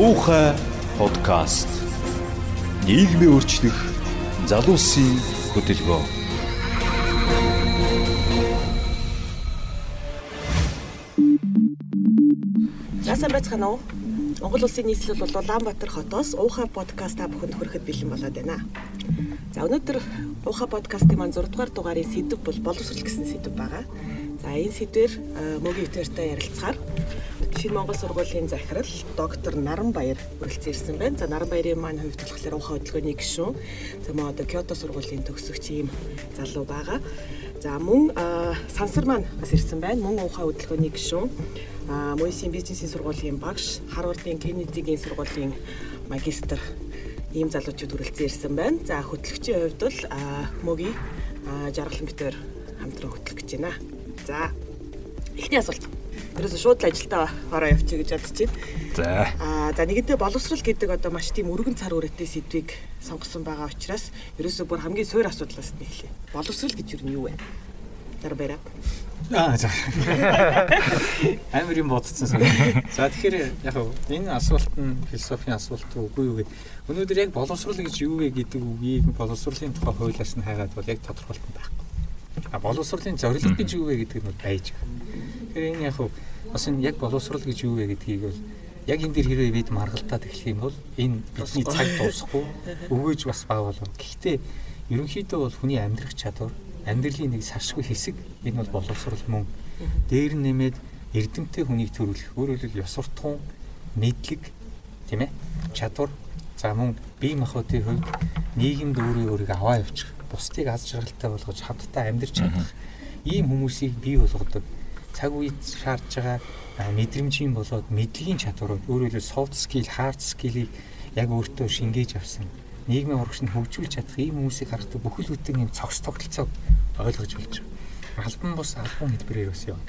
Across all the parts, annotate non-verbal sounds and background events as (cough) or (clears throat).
Уухай подкаст. Нийгмийн өөрчлөх залуусын хөтөлбөр. Яасан байцгаана уу? Монгол улсын нийслэл бол Улаанбаатар хотоос Уухай подкаст та бүхэнд хүрэхэд бэлэн болоод байна. За өнөөдөр Уухай подкастын маань 6 дугаар дугаарын сэдв бол боловсрол гэсэн сэдв байгаа. За энэ сэдвэр мөгийн өтөртэй ярилцахаар Шинэ Монгол сургуулийн захирал доктор Наран Баяр хүрэлцэн ирсэн байна. За Наран Баярын маань хувьд болохоор ухаан хөдөлгөөний гишүүн. За мөн одоо Кyoto сургуулийн төгсөгч ийм залуу байгаа. За мөн сансар маань бас ирсэн байна. Мөн ухаан хөдөлгөөний гишүүн. А Мойсийн бизнесийн сургуулийн багш, Харвардын Кеннедигийн сургуулийн магистр ийм залуучууд хүрэлцэн ирсэн байна. За хөтлөгчийн хувьд бол мөгийн жаргалан битээр хамтран хөтлөгч байна. За эхний асуулт Тэрээс шууд л ажилдаа ороо явчих гэж бодож байна. За. Аа за нэгэнтээ боловсрал гэдэг одоо маш тийм өргөн цар үрэттэй сэдвийг сонгосон байгаа учраас ерөөсөө бүр хамгийн суур асуудлаас нь эхлэе. Боловсрал гэж юу юм вэ? Дараа баяраа. Аа за. (laughs) Амар юм бодсон сан. За тэгэхээр яг энэ асуулт нь философийн асуулт үгүй юу гэдэг. Өнөөдөр яг боловсрал гэж юу вэ гэдэг үгийг боловсролын тухай хуулиас нь хайгаад бол яг тодорхойлт байхгүй. А боловсролын зорилго гэж юу вэ гэдэг нь байж байгаа. Тэгэхээр энэ яг бас энэ яг боловсрал гэж юу вэ гэдгийг бол яг энэ дэр хэрвээ бид маргалтаад эхлэх юм бол энэ бидний цаг дуусахгүй өгөөж бас бага болов. Гэхдээ ерөнхийдөө бол хүний амьдрах чадвар, амьдралын нэг сашгүй хэсэг энэ бол боловсрал мөн. Дээр нэмээд эрдэмтэй хүнийг төрүүлэх, өөрөөр хэлбэл ёс суртахуун, мэдлэг, тийм ээ, чадвар, за мөн бие махбодын хувьд нийгэмд өөрөө өөрийгөө аваа явуучих, бусдыг аз жаргалтай болгож хамтдаа амьдрч чадах ийм хүмүүсийг бий болгодог цаг үед шаардж байгаа мэдрэмжийн болоод мэдлэгийн чадварууд өөрөөр хэлбэл soft skill, hard skill-ийг яг өөртөө шингээж авсан нийгмийн урагшнд хөгжүүлж чадах ийм хүмүүсийг харахад бүхэл бүтэн юм цогц тогтолцоог ойлгож болж байгаа. Албан бус албан хэлбэрээр бас явна.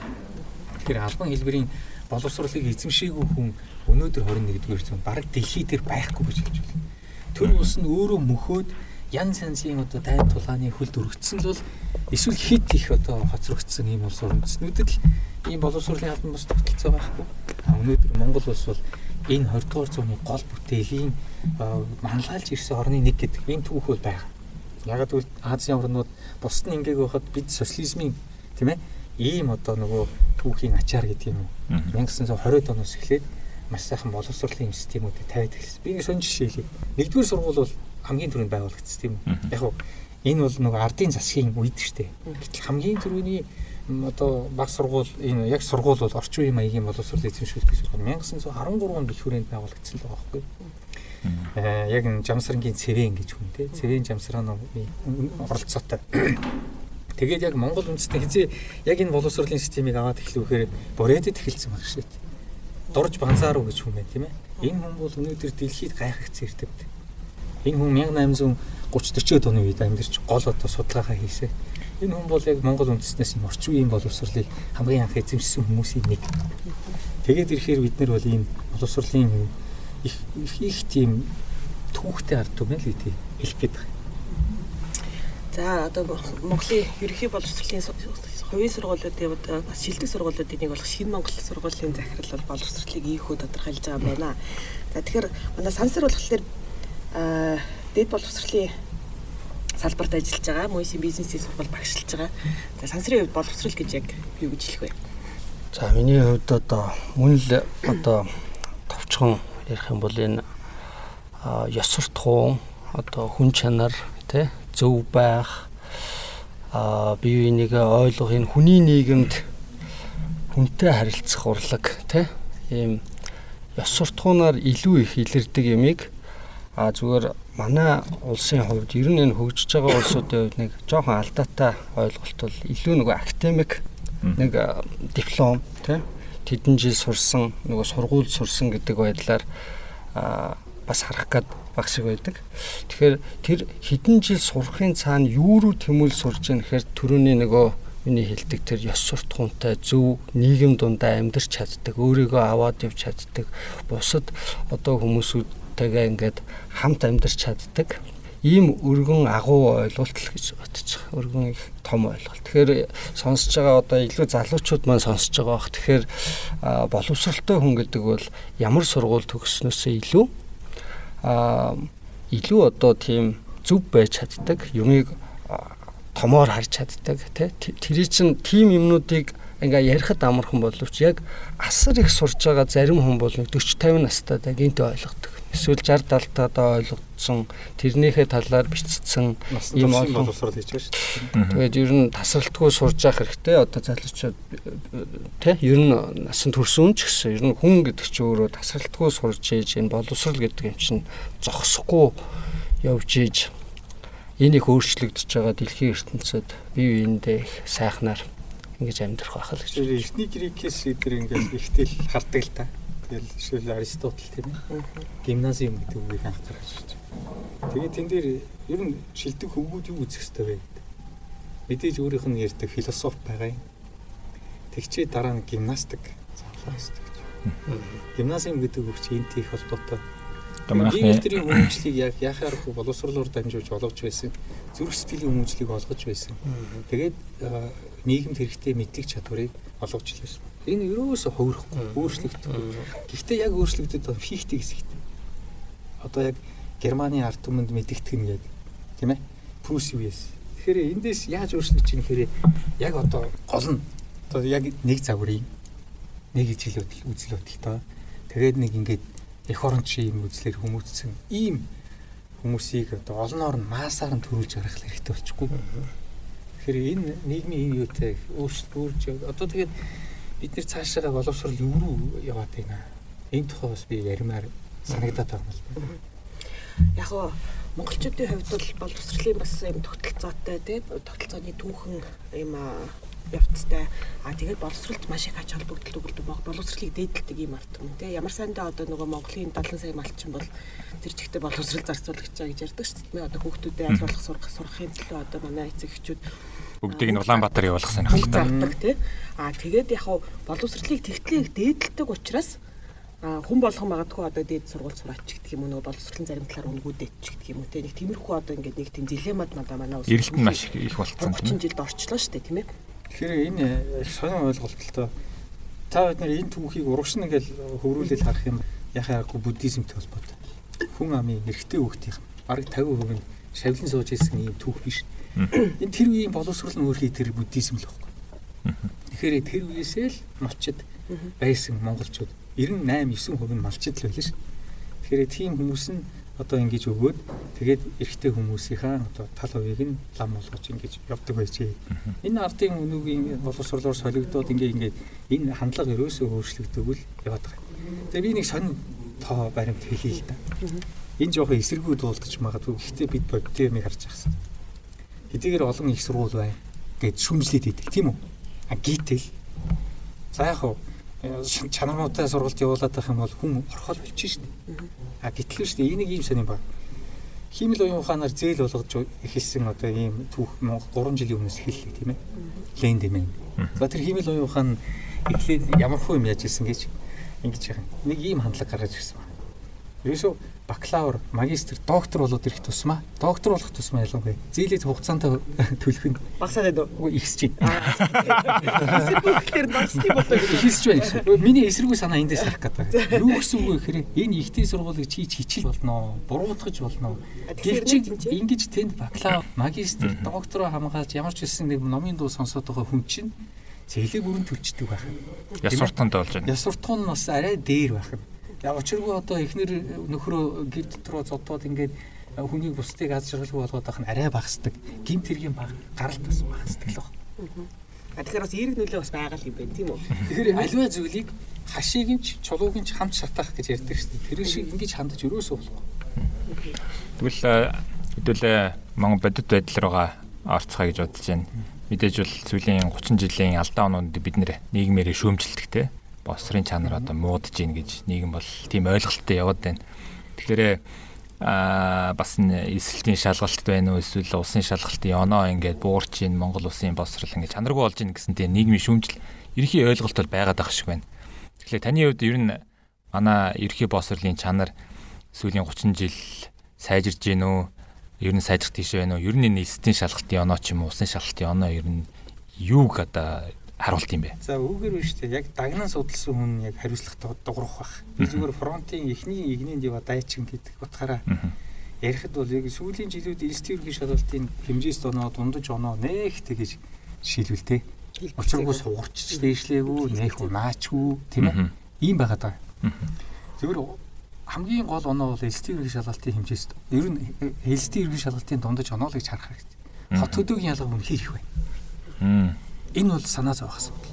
Тэгэхээр албан хэлбэрийн боловсролыг эзэмшээгүй хүн өнөөдөр 21-р зуунд бараг дэлхий дээр байхгүй гэж хэлж байна. Тэр ус нь өөрөө мөхөөд янз янзын одоо дайд тулааны хөлд өргөцсөн л бол эсвэл хит их одоо хоцрогдсон ийм улс орнцнүүдэд л ийм боловсролын албан бус тогтолцоо байхгүй. А өнөөдөр Монгол улс бол энэ 20 дугаар зууны гол бүтээлийн манлайлж ирсэн орны нэг гэдэг энэ түүх бол байгаа. Яг гэвэл Азийн орнууд бусд нь ингээг байхад бид социализмын тийм ээ ийм одоо нөгөө түүхийн ачаар гэдэг юм уу 1920 оноос эхлээд маш сайхан боловсролын системүүдийг тавиад эхэлсэн. Би нэг сонь жишээ хэлье. Нэгдүгээр сургууль бол хамгийн түрүүнд байгуулагдсан тийм үү. Яг нь энэ бол нөгөө ардын засгийн үед штэ. Гэтэл хамгийн түрүүний одоо баг сургууль энэ яг сургууль бол орчин үеийн маягийн боловсрол эзэмшүүлдэг сургууль 1913 онд бэлхүүрэнд байгуулагдсан л байгаа байхгүй. Аа яг энэ жамсрангийн цэвэн гэж хүн те цэвэн жамсран оролцоотой. (coughs) Тэгээд яг Монгол үндэстэн хизээ яг энэ боловсролын системийг аваад эхлэхээр Боредэд эхэлсэн баг шүү дээ. Дурж банзааруу гэж хүн байна тийм ээ. Энэ хүн бол өнөөдөр дэлхийд гайхагц эрдэвд. Энэ хүн 1830 40-од оны үед амьдарч гол одоо судалгаагаа хийсэн. Энэ хүн бол яг Монгол үндэстнээс юм орчин үеийн боловсролыг хамгийн анх эзэмшсэн хүмүүсийн нэг. Тэгээд ирэхээр бид нар бол энэ боловсролын их их тийм түүхтэй ард түмэн л үгүй хэлэх гээд байна. За одоо Монголын ерөнхий боловсролын хувийн сургуулиудын одоо бас шилдэг сургуулиудын нэг болох Шинэ Монгол сургуулийн захирал бол боловсролыг ийхүү тодорхойлж байгаа юм байна. За тэгэхээр манай сансар болохоор дэд боловсролын салбарт ажиллаж байгаа. Мөсийн бизнесийн сургууль багшилж байгаа. За сансрын хувьд боловсрол гэж яг юу гэж хэлэх вэ? За миний хувьд одоо мөн л одоо товчхон ярих юм бол энэ ёс суртахуун одоо хүн чанар тий зөв байх а бие бинийгээ ойлгох энэ хүний нийгэмд хүнтэй харилцах урлаг тий ийм ёс суртахуунаар илүү их илэрдэг ямиг А зүгээр манай улсын хувьд ер нь энэ хөгжиж байгаа улсуудын хувьд нэг жоохон алдаатай ойлголт бол илүү нөгөө академик нэг диплом тий тэдэн жил сурсан нөгөө сургууль сурсан гэдэг байдлаар бас харах гад баг шиг байдаг. Тэгэхээр тэр хэдэн жил сурахын цаана юу руу тэмүүл сурж яах гэхээр төрөний нөгөө миний хэлдэг тэр ёс суртахуунтай зөв нийгэм дундаа амьдарч чаддаг, өөрийгөө аваад явж чаддаг, бусад одоо хүмүүсүүд хүмүүстэйгээ ингээд хамт амьдарч чаддаг ийм өргөн агуу ойлголт л гэж бодож байгаа. Өргөн их том ойлголт. Тэгэхээр сонсож байгаа одоо илүү залуучууд маань сонсож байгаа бах. Тэгэхээр боловсралтай хүн гэдэг бол ямар сургууль төгснөөсөө илүү аа илүү одоо тийм зөв байж чаддаг, юмыг томоор харж чаддаг тий. Тэр чинь тийм юмнуудыг ингээ ярихад амархан боловч яг асар их сурж байгаа зарим хүн бол 40 50 настайд яг энтэй ойлгодог эсвэл 60 70 таадаа ойлгогдсон тэрнийхээ талаар бичсэн ийм олон боловсрол хийж байгаа шүү дээ. Тэгээд ер нь тасралтгүй сурж явах хэрэгтэй. Одоо залуучууд тий ер нь насан туршсан ч гэсэн ер нь хүн гэдэг чинь өөрөө тасралтгүй сурж ийж энэ боловсрал гэдэг юм чинь зогсохгүй явж ийж энэ их өөрчлөгдөж байгаа дэлхийн ертөнцид бие биендээ их сайхнаар ингэж амьдрах байх л гэж. Эртний грекээс эдгээр ингээд ихтэл хардаг л та. Тэгэл жишээл Аристотл тийм ээ. Гимназиум гэдэг үгийг анх гаргаж ирж. Тэгээд тэн дээр ер нь шилдэг хөвгүүд юу үзэх хэрэгтэй вэ гэдэг. Мэдээж өөрийнх нь ярьдаг философи байгаа юм. Тэгчээ дараа нь гимнастик заалаа хэрэгтэй гэж. Гимназиум гэдэг үг чинь энтэй их холбоотой. Манайхны тэрийн хүмүүжлийг яг яхаар боловсруулаар дамжуулж олгож байсан. Зүрх сэтгэлийн хүмүүжлийг олгож байсан. Тэгээд нийгэмд хэрэгтэй мэдлэг чадварыг олгож илсэн Энэ ерөөсө хувирахгүй, өөрчлөгдөхгүй. Гэхдээ яг өөрчлөгдөд байгаа фихтэй хэсэгт. Одоо яг Германы ард түмэнд мэдэгдэх нь яг тийм ээ? Прус юуэс. Тэгэхээр эндээс яаж өөрчлөгдөж чинь гэхээр яг одоо гол нь одоо яг нэг загварыг нэг ижил үзэл бодолтой. Тэгээд нэг ингээд эх орончийн юм үзлэр хүмүүцсэн ийм хүмүүсийг одоо олноор нь маасаар нь төрүүлж гаргах хэрэгтэй болчихгүй. Тэгэхээр энэ нийгмийн энэ юутай өөрчлөлт одоо тэгээд бид нэр цаашаа боловсрал юу руу яваад байна. Энэ тухай бас би ярмаар санагдаад байгаа юм л. Яг гоо монголчуудын хувьд бол боловсролын бас юм тогтолцоотой тийм тогтолцооны түүхэн юм явцтай. А тэгээд боловсролд маш их ач холбогдол өгдөг боловсролыг дээдэлдэг юм арт. Юм тийм ямар сандаа одоо нөгөө Монголын 70 сая малчин бол тэр чигтээ боловсрол зарцуулагч гэж ярьдаг шүү дээ. Одоо хүүхдүүдэд аль болох сурах сурахын төлөө одоо манай эцэг эхчүүд бүгдийг нь Улаанбаатар явуулах сонирхолтой. Зардаг тий. Аа тэгээд яг боловсролыг тэгтлийг дээдэлдэг учраас хүн болгон магадгүй одоо дээд сургууль сураач гэх юм уу нөгөө боловсролын зарим талаар үнгүүдэт ч гэх юм уу те. Нэг тиймэрхүү одоо ингээд нэг тийм дилеммад надаа манай ус эрэлт нь маш их болцсон тийм 30 жилд орчлоо шүү дээ тийм ээ тэгэхээр энэ сонин ойлголттой та бид нэр энэ түүхийг урагшна гэж хөврүүлэл харах юм. Яхаагүй буддизмтэй холбоотой хүн амын эрэгтэй хүүхдийн бараг 50% нь шавлын сууж ирсэн ийм түүх биш. Энэ тэр үеийн боловсрол нь өөрхий тэр буддизм л байхгүй. Тэгэхээр тэр үеэсээ л малчид байсан монголчууд 98 9% нь малчид л байлаа ш. Тэгэхээр тийм хүмүүс нь одоо ингэж өгөөд тэгээд эрэгтэй хүмүүсийнхаа одоо тал хувийг нь лам болгож ингэж явдаг байжээ. Энэ ардын өнөөгийн боловсруулаар солигдоод ингээ ингээ энэ хандлага ерөөсөө өөрчлөгдөв л яваад байгаа. Тэгээ би нэг сонин тоо баримт хэлье л да. Энэ жоохон эсэргүү дуулдаж магадгүй. Гэхдээ бид бодтой юмыг харж байгаа хэрэгтэй хэдийгээр олон их сургууль бай гэж шүмжлээд идэг тийм үү а гítэл за яг хуу чанармуутай сургалт явуулаад байх юм бол хүн орхол болчих шин а гэтэл шүү дээ. Энийг ийм сонирн баг химэл уян ухаанаар зээл болгож эхэлсэн одоо ийм түүх 3 жилийн өмнөөс эхэллээ тийм ээ. Ленд юм. За тэр химэл уян ухаан эхлээд ямар хөө юм яаж ирсэн гэж ингэж яах нэг ийм хандлага гаргаж ирсэн байна. Ерөөсөө бакалавр, магистр, доктор болоод ирэх тусмаа, доктор болох тусмаа ялангуяа зээлээд хугацаанд төлөх нь багасаад байдаг. Үгүй ихсэж байна. Тэгэхээр багсны болоо ихсэж байна гэсэн. Миний эсэргүү санаа эндээс харах гэдэг. Юу гэсэн үг вэ гэхээр энэ ихтэй сургуулийг чийж хичил болно, буруутгаж болно. Гэвч ингэж тэнд бакалавр, магистр, доктор хамгаалж ямар ч хэлсэн нэг номын дуу сонсоод байгаа хүн чинь зээлээ бүрэн төлчдөг байх. Яс суртахунд болж байна. Яс суртахуун нь бас арай дээр байх нь Яг очиргүй одоо эхнэр нөхрөө гэр дотроо зодоод ингээд хүнийг бусдыг аз жаргалгүй болгоод байх нь арай багасдаг. Гинт хэргийн баг гаралт бас багасдаг л байна. А тэгэхээр бас эерэг нөлөө бас байгаа юм байна тийм үү? Тэгэхээр альва зүйлийг хашиг нь ч чулууг нь ч хамт шатаах гэж ярьдаг шүү дээ. Тэр шиг ингэж хандаж өрөөсөө болохгүй. Тэгвэл хэдүүлээ Монгол бодит байдал руугаа орцгоё гэж бодож байна. Мэдээж бол сүүлийн 30 жилийн алдаа оноонд бид нэр нийгмээрээ шөөмжилдэг те босрын чанар одоо муудж гин гэж нийгэм бол тийм ойлголттой яваад байна. Тэгэхээр а бас эсэлтийн шалгалт байна уу эсвэл улсын шалгалтын оноо ингээд буурч ин Монгол улсын босрал ингээд чанаргүй болж ин гэсэн тийм нийгмийн шүүмжил ерхий ойлголт бол байгаад байгаа шиг байна. Тэгэхээр таны хувьд ер нь манай ерхий босрлын чанар сүүлийн 30 жил сайжирж гин үү ер нь сайжрах тийш байна уу? Ер нь энэ эсдийн шалгалтын оноо ч юм уу, усын шалгалтын оноо ер нь юуг одоо харуулт юм бэ? За үүгээр биш үү? Яг дагнан судалсан хүн яг хариуцлах дуурах бах. Би зүгээр фронтын эхний игнэнд ява дайчин гэдэг утгаараа ярихад бол яг сүүлийн жилүүд ерөнхий шалгалтын хэмжээс оноо дундаж оноо нэх тэгэж шилвэлтэй. Учиргүй сугарч дээшлээгүй, нэх унаачгүй тийм ээ. Ийм байгаад байгаа. Зүгээр хамгийн гол оноо бол элстийн ерөнхий шалгалтын хэмжээс ер нь элстийн ерөнхий шалгалтын дундаж оноо л гэж харах хэрэгтэй. Хот хөдөөгийн ялгаа үнэхээр их байна. Энэ бол санаа зовох асуудал.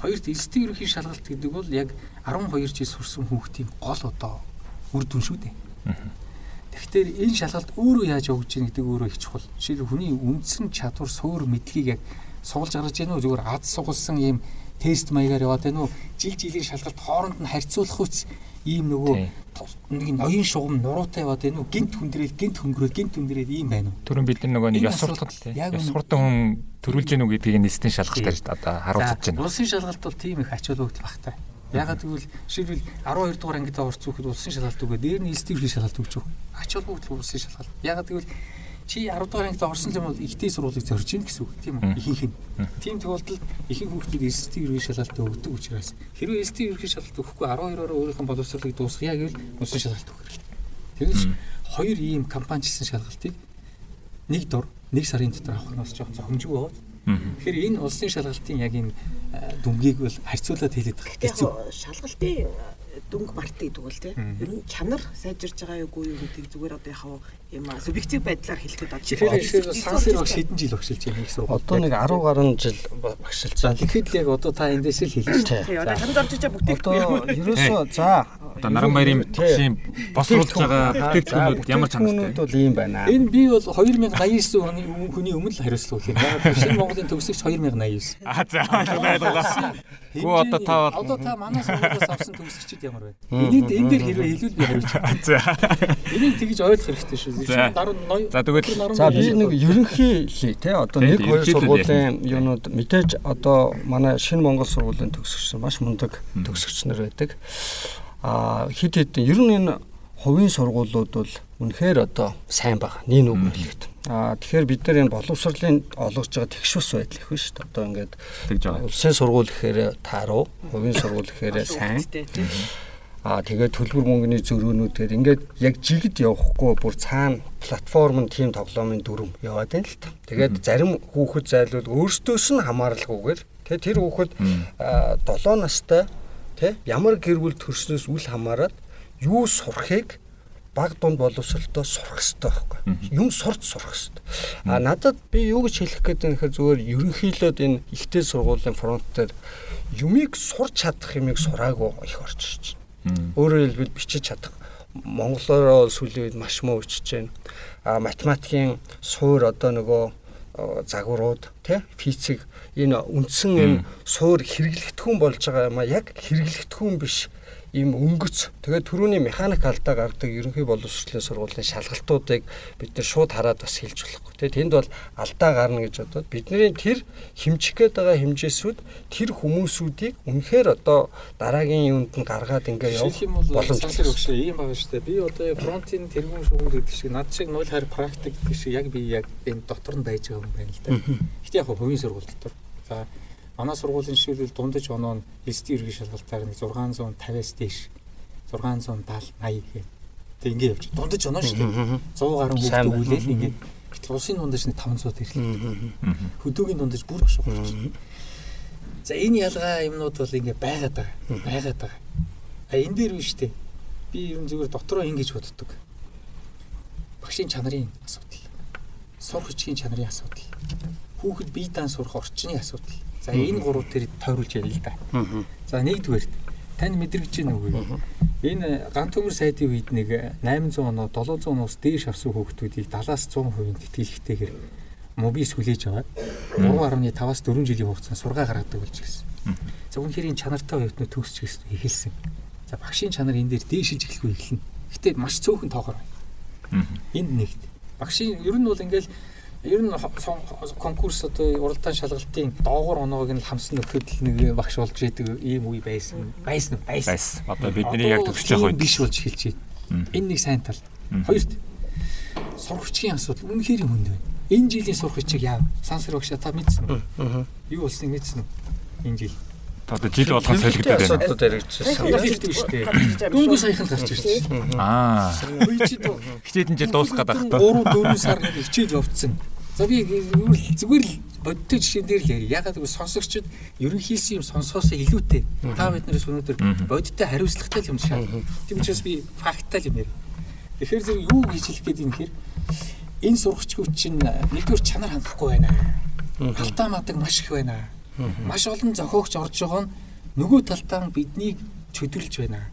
Хоёрт элстийн ерөнхий шалгалт гэдэг бол яг 12 жил сурсан хүүхдийн гол одоо үр дүн шүү дээ. Тэгэхээр энэ шалгалт өөрөө яаж явж байгаа гэдэг өөрөө их чухал. Жишээл хүний үндсэн чадвар, суур мэдлэгийг яг суулж гаргаж яах нь зүгээр аз сугалсан ийм тест маягаар яваад байна уу? Жил жилийн шалгалт хооронд нь харьцуулах үс ийм нөгөө нэг ноён шугам нуруутай яваад байна уу? Гинт хүндрэл, гинт хөнгөрөөл, гинт хүндрэл ийм байна уу? Түрүүн бид нар нөгөө нэг ёс суртахад ёс суртан хүн төрүүлж гэнүү гэдгийг нэстийн шалгалтаар одоо харуулж байна. Улсын шалгалт бол тийм их ач холбогдол багтай. Ягаад гэвэл жишээлбэл 12 дугаар ангид орц хүүхэд улсын шалгалт үгээ дээр нь элстийн шалгалт өгч өг. Ач холбогдол улсын шалгалт. Ягаад гэвэл чи 10 дугаар ангид орсон юм бол ихтэй сургуулийг зорж ийн гэсэн үг. Тийм үү? Ихэнх нь. Тийм тохиолдолд ихэнх хүүхдүүд эсэлтийн ерөнхий шалгалт өгдөг учраас хэрвээ эсэлтийн ерөнхий шалгалт өгөхгүй 12-оор өөрийнх нь боловсролыг дуусгая гэвэл улсын шалгалт өгөх хэрэгтэй. Тэгээс хоёр ийм компаничлсан шалгалтыг нэг дор нэг сарын дотор авах нь бас жоохон зохимжгүй байна Тэгэхээр энэ улсын шалгалтын яг энэ дүнгийг бол харьцуулаад хэлээд байгаа хэцүү. Шалгалтын дүнг барт гэдэг бол тийм ер нь чанар сайжирж байгаа юу юу гэдэг зүгээр одоо яхав юм а субъектив байдлаар хэлэхэд одоо тэгэхээр сансэр баг хэдэн жил багшилж байгаа юм гэсэн үг. Одоо нэг 10 гаруй жил багшилж байгаа. Тэгэхэд л яг одоо та эндээс л хэлж байна. Тийм одоо ханд орж иж байгаа бүтээгдэхүүн. Одоо ерөөсөө за одоо Наранбаярын багшийн босруулж байгаа бүтээгдэхүүнүүд ямар чанартай бол ийм байна. Энэ би бол 2089 оны хүний өмнө л хариуцлага өгөх юм. Шинэ Монголын төгсөгч 2089. (laughs) Аа за ойлголоо. Гүү одоо та бол одоо та манай сургуулиас авсан төгсөгчд ямар байна? Энийг энэ дээр хэрвээ хэлвэл би хариулж байна. За. Энийг тэгж ойлгох хэрэгтэй шүү. За тэгвэл за би нэг ерөнхий те одоо нэг хоёр сургуулийн юунууд мэдээж одоо манай шинэ Монгол сургуулийн төгсөгч маш мундаг төгсөгч нар байдаг. А хит хит ер нь энэ хувийн сургуулиуд бол үнэхээр одоо сайн баг. Нин үг хэлэхэд. Аа тэгэхээр бид нар энэ боловсролын олгож байгаа тэгш ус байдал их шүү дээ. Одоо ингээд тэгж байгаа. Улсын сургууль гэхээр тааруу, хувийн сургууль гэхээр сайн. Аа тэгээд төлбөр мөнгөний зөрүүнүүдээр ингээд яг жигд явахгүй бүр цаана платформ нь тийм тоглоомын дүрм яваад байна л та. Тэгээд зарим хүүхэд зайлуул өөрсдөөс нь хамааралгүйгээр тэгээд тэр хүүхэд 7 настай тий ямар гэр бүл төрснөөс үл хамааран юу сурахыг баг дунд боловсролтой сурах хэрэгтэй байхгүй. Юм сурч сурах хэрэгтэй а надад би юу гэж хэлэх гээд байна гэхээр зүгээр ерөнхийдөө энэ ихтэй сургуулийн фронт дээр юмыг сурч чадах юмыг сураагүй их байна өөрөөр хэлбэл бичиж чадах. Монголоор сүлийн үед маш муу бичиж байна. А математикийн суур одоо нөгөө загварууд тий физик энэ үндсэн энэ суур хэрэглэгдэхүүн болж байгаа юм а? Яг хэрэглэгдэхүүн биш ийм өнгөц тэгээд түрүүний механик алдаа гаргадаг ерөнхий боловсролын сургуулийн шалгалтуудыг бид нэр шууд хараад бас хэлж болохгүй. Тэгээд тэнд бол алдаа гарна гэж бодоод бидний тэр хэмжих гээд байгаа хэмжээсүүд тэр хүмүүсүүдийг үнэхээр одоо дараагийн юунд нь гаргаад ингээ явах боломж сансар өгшөө ийм байгаа шүү дээ. Би одоо фронтын тэргүүн шугам гэдэг шиг над шиг нуль харь практик гэдэг шиг яг би яг энэ дотор нь байж байгаа юм байна л да. Гэтэ яг хувийн сургууль дотор. За Манай сургуулийн жишээлбэл дундаж оноо нь эсдийн ерхий шалгалтаар нэг 650-аас дээш 670 80 гэх. Тэг ингэ явж. Дундаж оноо шүү дээ. 100 гаруй хүүхдүүд үлээл ингэ. Гэтэл усын дундаж нэг 500 тэрлээ. Хөдөөгийн дундаж бүр болж байна. За энэ ялгаа юмнууд бол ингэ байгаад байгаа. Байгаад байгаа. А энэ дээр биш үү? Би ер нь зүгээр дотроо ингэж боддог. Багшийн чанарын асуудал. Сурах хүчгийн чанарын асуудал. Хүүхэд бие даан сурах орчны асуудал За энэ гурав дээр тойруулж ярил л да. За нэгдүгээр тань мэдрэгч уу? Энэ ганц төмөр сайдын үед нэг 800 оноо 700 оноос дээш авсан хүүхдүүдийг 70-аас 100% тэтгэлэгтэйгээр мобис хүлээж аваад 3.5-аас 4 жилийн хугацаанд сургаа гаргадаг болж ирсэн. За үнэхээр энэ чанартай оюутнууд төгсч эхэлсэн. За багшийн чанар энэ дээр дээшилж эхлэхгүй эхэлнэ. Гэтэ маш цөөхөн тоогоор байна. Энд нэгт. Багшийн ер нь бол ингээл Ер нь конкурс одоо уралдаан шалгалтын доогор оноог нь хамсан нөхөд л нэг багш болж идэг ийм үе байсан. Байсан? Байсан. Одоо бидний яг төгсөж байгаа үед биш болж эхэлж байна. Энэ нэг сайн тал. Хоёрт сургачгийн асуудал үнэхээр хүнд байна. Энэ жилийн сургачийг яав? Сансар багшаа та мэдсэн үү? Юу болсныг мэдсэн үү? Энэ жил. Одоо жил болгон солигдоод байна. асуудлууд яригдчихсан. Хэлдэг шүү дээ. Дөнгөж саяхан гарч ирсэн. Аа. Дөө Хичээдэн жил дуусгаад байх та. 3 4 сар хичээж явцсан. За би зүгээр л бодтой жишээн дээр л яа. Ягаад гэвэл сонсогчд ерөнхийдсэн юм сонсоосоо илүүтэй. Та биднээс өнөөдөр бодтой хариуцлагатай юм шаа. Тийм учраас би факттай юм ярив. Тэгэхээр зэрэг юу гэж хэлэх гээд юм хэр энэ сургачгүй чинь нэгдүгээр чанар хангахгүй байна. Халтаа мадаг маш их байна. Маш олон зохиогч орж байгаа нь нөгөө талдаа биднийг чөдөрлж байна.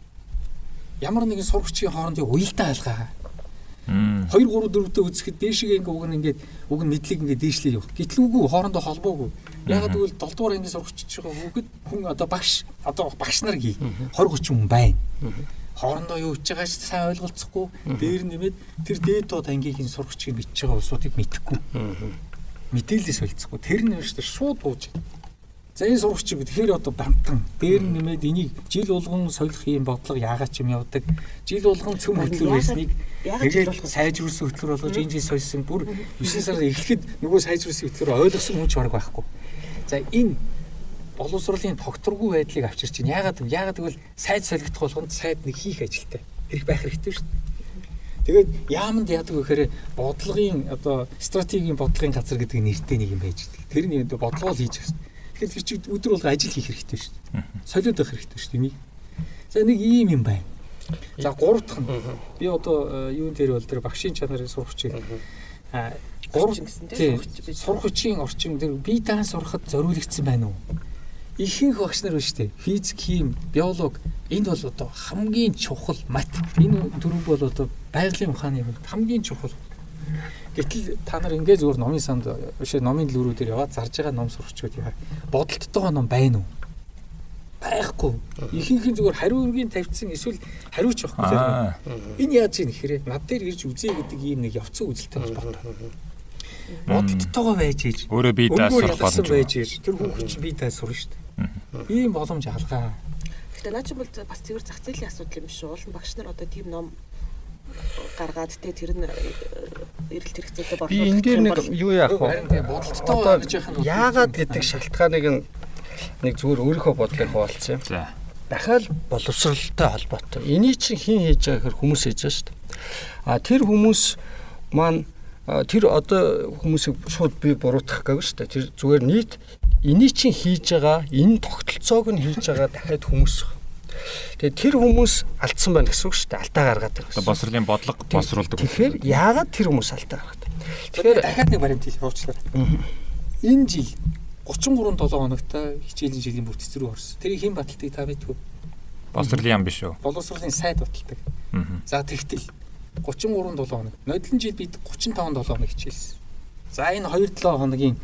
Ямар нэгэн сургачийн хоорондын уялдаа алгаа. 2 3 4 дэ үзэхэд дээшгээ ингээ уг нь ингээд уг нь мэдлэг ингээ дээшлээ явах. Гэтэл үгүй хоорондоо холбоогүй. Ягаад гэвэл 7 дугаар ангийн сургачж байгаа хүүхэд хүн одоо багш одоо багш нар gie 20 30 хүн байна. Хоорондоо юу хийж байгааг сайн ойлголцохгүй. Дээр нэмээд тэр дээд доод ангийн сургачийг мэдж байгаа улсуудыг мэдэхгүй. Мэдээлэлээс солилцохгүй. Тэр нь шүү дээ шууд бууж. За энэ сургачийг тэгэхээр одоо бантан дээр нь нэмээд энийг жил болгон солих юм бодлого яагаад ч юм явдаг. Жил болгон цөм хөтлөр байсныг Тэгээд сайжруулсан хөтлөр болгож энэ жил сольсон бүр 9 сар эхлэхэд нөгөө сайжруулсан хөтлөр ойлгосон хүн ч бараг байхгүй. За энэ боловсролын тогтворгүй байдлыг авчирч чинь яагаад вэ? яагаад гэвэл сайд солигдох болгонд сайд нэг хийх ажилтай. Хэрэг байх хэрэгтэй шүү дээ. Тэгээд яаманд яадаг вэ гэхээр бодлогын одоо стратегийн бодлогын газар гэдэг нэртэй нэг юм байж байгаа. Тэр нь бодлого л хийж дээ. Тэгэхээр тэр чинь өдөр болго ажил хийх хэрэгтэй шүү дээ. Солиод байх хэрэгтэй шүү дээ. Энийг. За нэг ийм юм байна. За гурав дахь нь би одоо э, юун дээр бол тэр багшийн чанарын сургачийг а гурав гэсэн тий, тийм сургачийн орчин дээр бие даан сурахад зориулагдсан байна уу? Ихэнх багш нар шүү дээ. Физик, хим, биолог энд бол одоо хамгийн чухал мат. Энэ дөрөв бол одоо байгалийн ухааны хамгийн чухал. Гэтэл та нар ингээ зүгээр номын санд биш номын лүрүүдээр яваад зарж байгаа ном сурчуд яа. Бодолттойгоо ном байна уу? Байхгүй. Ихэнх нь зүгээр хариу үргийн тавьсан эсвэл хариуч байхгүй. Аа. Энэ яаж ийм нэхэрэ над дээр ирж үзье гэдэг ийм нэг явцсан үзэлтэй холбоотой. Бодолттойгоо байж ээж. Өөрөө бие Өнгөө сурах боломж. байж ээж. Тэр хүүхэд чинь бие даас сурна шүү дээ. Ийм боломж алгаа. Гэхдээ наа чи бол бас цэвэр зах зээлийн асуудал юм шүү. Олон багш нар одоо тийм ном гаргаад те тэр нь э, эрэлт хэрэгцээтэй борлуулах. Би энэ дээр нэг юу яах Харин вэ? тийм бодолттойгоо гэж яхах нь Яагаад гэдэг шалтгааныг нэг зүгээр өөрийнхөө бодлыг хуваалцсан юм. За. дахиад боловсралтай холбоотой. Эний чинь хэн хийж байгаа гэхээр хүмүүс хийж байгаа шүү дээ. А тэр хүмүүс маань тэр одоо хүмүүсийг шууд би буруутгах гээгүй шүү дээ. Тэр зүгээр нийт эний чинь хийж байгаа энэ тогтолцоог нь хийж байгаа дахиад хүмүүс. Тэгээ тэр хүмүүс алдсан байна гэсэн үг шүү дээ. Алдаа гаргаад байна. Одоо босрлын бодлого босруулдаг. Тэгэхээр яагаад тэр хүмүүс алдаа гаргаад байна? Тэгэхээр дахиад нэг баримт хэлэх уучлаарай. Энэ жил 33 7 хоногтой хичээлийн жилийн бүтц рүү орсон. Тэрийг хэн баталтыг та мэдгүй. Босрлын юм биш үү? Боловсролын сайд баталдаг. Аа. За тэгтэл 33 7 хоног. Нодлон жил бид 35 7 хоног хичээлсэн. За энэ 2 7 хоногийн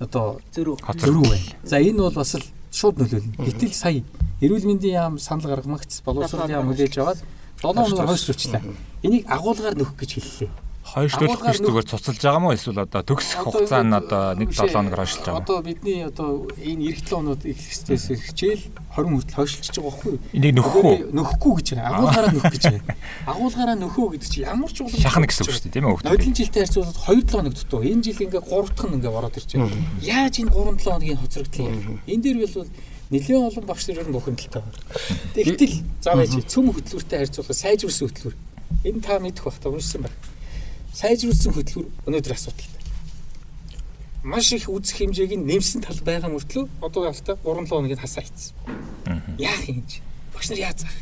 одоо зөрүү. зөрүү байна. За энэ бол бас л шууд нөлөөлнө. Гэтэл сая эрүүл мэндийн яам санал гаргамагц боловсролын яам хүлээж аваад 7 хоног хойшлуулчлаа. Энийг агуулгаар нөхөх гэж хэллээ. Хойшлуулах Агуулгаар гэж зүгээр цуцалж байгаа мó эсвэл одоо төгсөх хугацаа нь одоо 1 7 хоног хойшлж байгаа. Одоо бидний одоо энэ эх 7 хоноод их хэвчээс хичээл 20 хүртэл хойшлж байгаа байхгүй юу? Энийг нөхөх үү? Нөхгүй гэж байгаа. Агуулгаараа нөхөх гэж байгаа. (laughs) Агуулгаараа нөхөө гэдэг чинь ямар ч улам Шахна гэсэн үг шүү дээ тийм ээ хөөе. Нодлон жилтэй харьцуулаад 2 7 хоног дутуу. Энэ жил ингээ 3 дахь нь ингээ ороод ирж байна. Яаж энэ 3 7 хоногийн хоцрогдлоо? Энэ дээр бол нэлээд олон багш нар нь бухимдалтай байна. Тэгтэл заа байж цөм хөтлөртэй харьцуулахад сайжруулсан хөтлөр. Энэ та мэдэх бах та уншсан байна. Сайжруулсан хөтлөр өнөөдөр асуудалтай. Маш их үзэх хэмжээг нь нэмсэн тал байгаа мөртлөө одоо ялтаа 3 7 хоногийг хасаа ийцсэн. Яах юм чи? Багш нар яаж заах?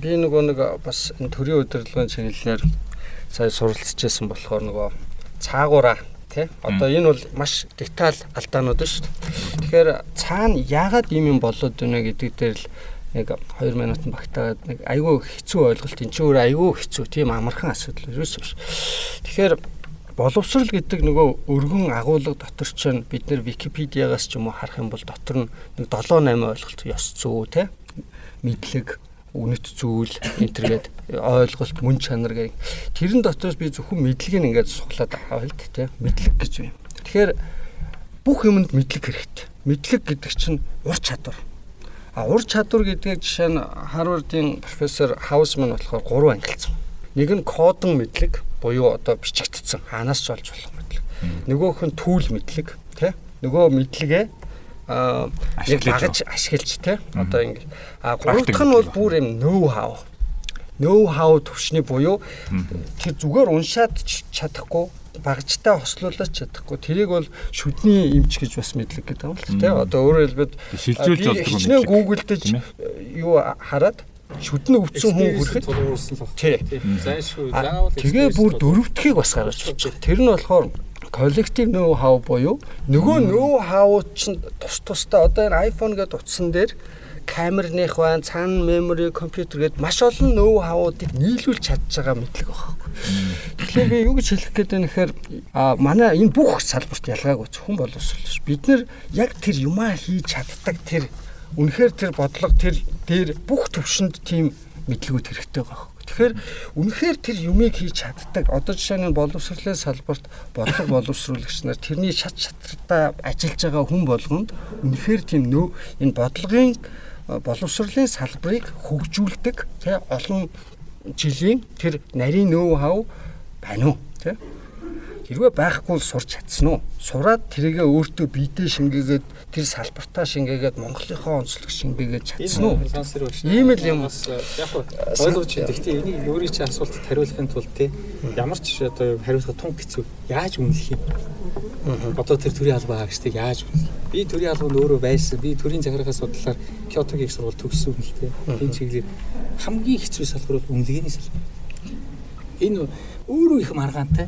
би нөгөө нэг бас энэ төрийн удирдлагын чиглэлээр сая суралцчихсан болохоор нөгөө цаагаараа тий одоо энэ бол маш деталь алдаанууд шүү дээ. Тэгэхээр цаана яагаад ийм юм болоод байна гэдэг дээр л нэг 2 минутанд багтаагаад нэг айгүй хэцүү ойлголт энэ ч өөр айгүй хэцүү тийм амархан асуудал ерөөс биш. Тэгэхээр боловсрал гэдэг нөгөө өргөн агуулга дотор ч бид нэр Википедиагаас ч юм уу харах юм бол дотор нь нэг 7 8 ойлголт ёс зүй тий мэдлэг үнэт зүйл энтергээд ойлголт мөн чанар гэх тэрэн дотроос би зөвхөн мэдлэгийг ингээд суглаад аваа л дээ мэдлэг гэж юм. Тэгэхээр бүх юмд мэдлэг хэрэгтэй. Мэдлэг гэдэг чинь ур чадвар. А ур чадвар гэдэг жишээ нь Харвардын профессор Хаусман болохоор гурван ангилсан. Нэг нь кодон мэдлэг буюу одоо бичигдсэн хаанаас ч олж болох мэдлэг. Нөгөөх нь түүл мэдлэг тий. Нөгөө мэдлэгээ аа нэг багаж ашиглаж тий. Одоо ингэ. А гурав дахь нь бол бүр юм ноу хау. Ноу хау төвшний буюу тэр зүгээр уншаад чадахгүй багжтай хослуулаад чадахгүй. Тэрийг бол шүдний эмч гэж бас мэдлэг гэдэг юм л тий. Одоо өөрөөр хэлбэл шилжүүлж болдог юм. Хичнээн гуглдэж юу хараад шүдэн өвдсөн хүн хүрэхэд тий. Тэгээ бүр дөрөвдөхийг бас гаргаж болчих. Тэр нь болохоор коллектив ноу хау буюу нөгөө ноу хау чинь тус тустай одоо энэ iPhone гэдэг утсан дээр камерных байна, цаана memory, компьютер гэдэг маш олон ноу хауудыг нийлүүлж чадж байгаа мэдлэг байхгүй. Тэгэхээр би юу гэж хэлэх гээд байна гэхээр манай энэ бүх салбарт ялгаагүй хүн боловсрол ш. Бид нэр яг тэр юмаа хийж чаддаг тэр үнэхээр тэр бодлого тэр дээр бүх төвшөнд тийм мэдлэгүүд хэрэгтэй байгаа. Тэгэхээр үнэхээр тэр юмыг хийж чаддаг. Одоо жишээ нь боловсролын салбарт бодлого боловсруулагч нар тэрний шат шатартаа ажиллаж байгаа хүн болгонд үнэхээр тийм нөө энэ бодлогын боловсролын салбарыг хөгжүүлдэг тий олон жилийн тэр нарийн нөө хав байна уу тий хэрвээ байхгүй бол сурч чадсан уу сураад тэрийгэ өөртөө биедээ шингээгээд тэр салбартаа шингээгээд Монголынхоо онцлог шингээгээд чадсан уу. Ийм л юм. бас яг ойлгож байна. Гэхдээ энийг өөрийн чинь асуултад хариулахын тулд те ямар ч одоо хариулах тун хэцүү. Яаж үнэлэх юм? Одоо тэр төрийн албаа агчдыг яаж үнэлэх? Би төрийн албанд өөрөө байсан. Би төрийн захиргааны судлаар Киотогийн их сургууль төгссөн л те. Энэ чиглэлээр хамгийн хэцүү салбар бол үнэлгээний салбар. Энэ өөрөө их маргаантай.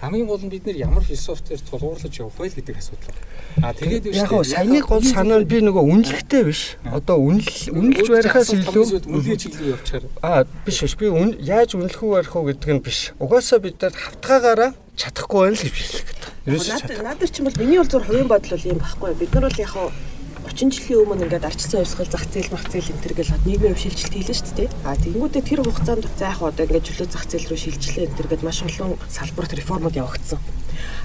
Хамгийн гол нь бид нэр ямар философиэр тулгуурлаж явах вэ гэдэг асуудал. А тэгээд биш яг гоо саяны гол санаа нь би нөгөө үнэлэхтэй биш. Одоо үнэл үнэлж барихаас илүү үнэлгээ чиглэл явуулчаар. аа биш биш би яаж үнэлэх үү барих уу гэдэг нь биш. Угаасаа бид нар хавтгаагаараа чадахгүй байна л гэж хэлэх гэдэг. Наад чадахгүй. наад чинь бол миний бол зур хувийн бодол бол юм байхгүй. Бид нар бол яг хаа 30 жилийн өмнө ингээд арчсан хувьсгал зах зээл мах зээл энэ төр гэл хад нийгмийн хөв шилжилт хийлээ шүү дээ. А тэгэнгүүтээ тэр хугацаанд за яг одоо ингээд чөлөө зах зээл рүү шилжлээ энэ төр гэд маш олон салбарт реформуд явагдсан.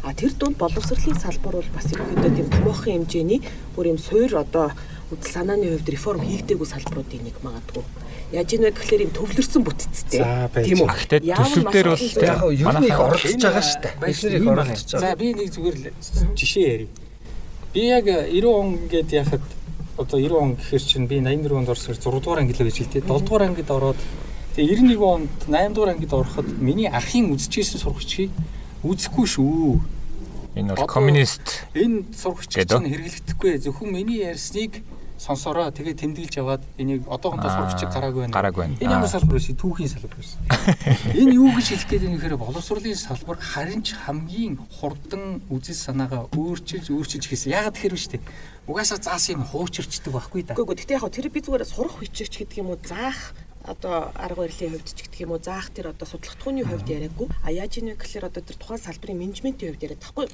А тэр дунд боловсролын салбар бол бас ерөнхийдөө тийм томоохон хэмжээний бүр юм суур одоо үдл санааны хувьд реформ хийгдээгүй салбаруудын нэг магадгүй. Яаж ийм вэ гэхлээр юм төвлөрсөн бүтцтэй. Тийм үү? А, гэтээ Яавал төсөв маш дээр олон бол Яг нь их оролцож байгаа шүү дээ. Бид байна. оролцож байгаа. За би нэг зүгээр л жишээ ярив. Би яг 90 он гээд яхад одоо 90 он гэхэр чинь би 84 онд орсоор 6 дугаар анги л байж хэлтэй. 7 дугаар ангид ороод тэгээ 91 онд 8 дугаар ангид ороход миний ахын үзчихсэн сурагчийг үзэхгүй шүү. Энэ бол коммунист Энэ Гэдэг. чинь хэрэглэгдэхгүй. Зөвхөн миний ярьсныг сонсороо тэгээ тэмдэглэж аваад энийг одоохондоо Аа, сурагчийг гараагүй байна. гараагүй байна. Энэ ямар салбар вэ? Түүхийн салбар байсан. (laughs) Энэ юу гэж хэлэх гээд байна гэхээр боловсролын салбар харин ч хамгийн хурдан үзэл санаагаа өөрчилж өөрчилж хийсэн. Яагаад тэгэхээр вэ штэ? Угаасаа заасан юм хуучирчдаг байхгүй да. Үгүй гэхдээ яг тэр би зүгээр сурах хүчирч гэдэг юм уу заах одоо арга барилын хувьд ч гэдэг юм уу заах тэр одоо судлагдхууны хувьд яриаггүй а яаж ийм вэ гэхээр одоо тэр тухайн салбарын менежментийн хувьд яриад тахгүй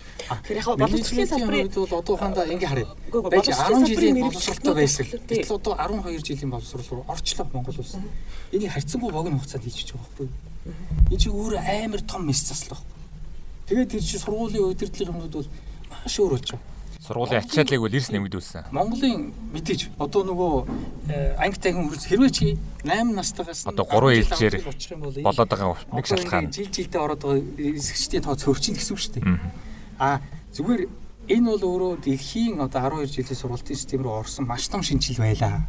тэр яг боловсролын салбарын хувьд бол одоохондоо ингээ харъя. Байж боловсролын 10 жилийн салбарын боловсролтой байсан. Гэтэл одоо 12 жилийн боловсрол руу орчлоо Монгол улс. Энийг харьцангуй богино хугацаанд хийчих жоох байхгүй. Энэ чинь өөр амар том мэс заслах. Тэгээд тэр чинь сургуулийн удирдлага юмнууд бол маш өөр болж байгаа. Сургуулийн ачааллыг бол эрс нэмэгдүүлсэн. Монголын мэдээж одоо нөгөө э, анги тагин хөрс хэрвээ чи 8 настайгаас Одоо гурван 10 жил, ээлжээр 10 жил очих юм бол энэ- болоод байгаа нэг шалтгаан. Жил жилдээ ороод байгаа эсэгчдийн тоо цөөрчин гэсэн үг шүү дээ. А зүгээр энэ бол өөрөө дэлхийн одоо 12 жилийн сургалтын систем рүү орсон маш том шинжил байлаа.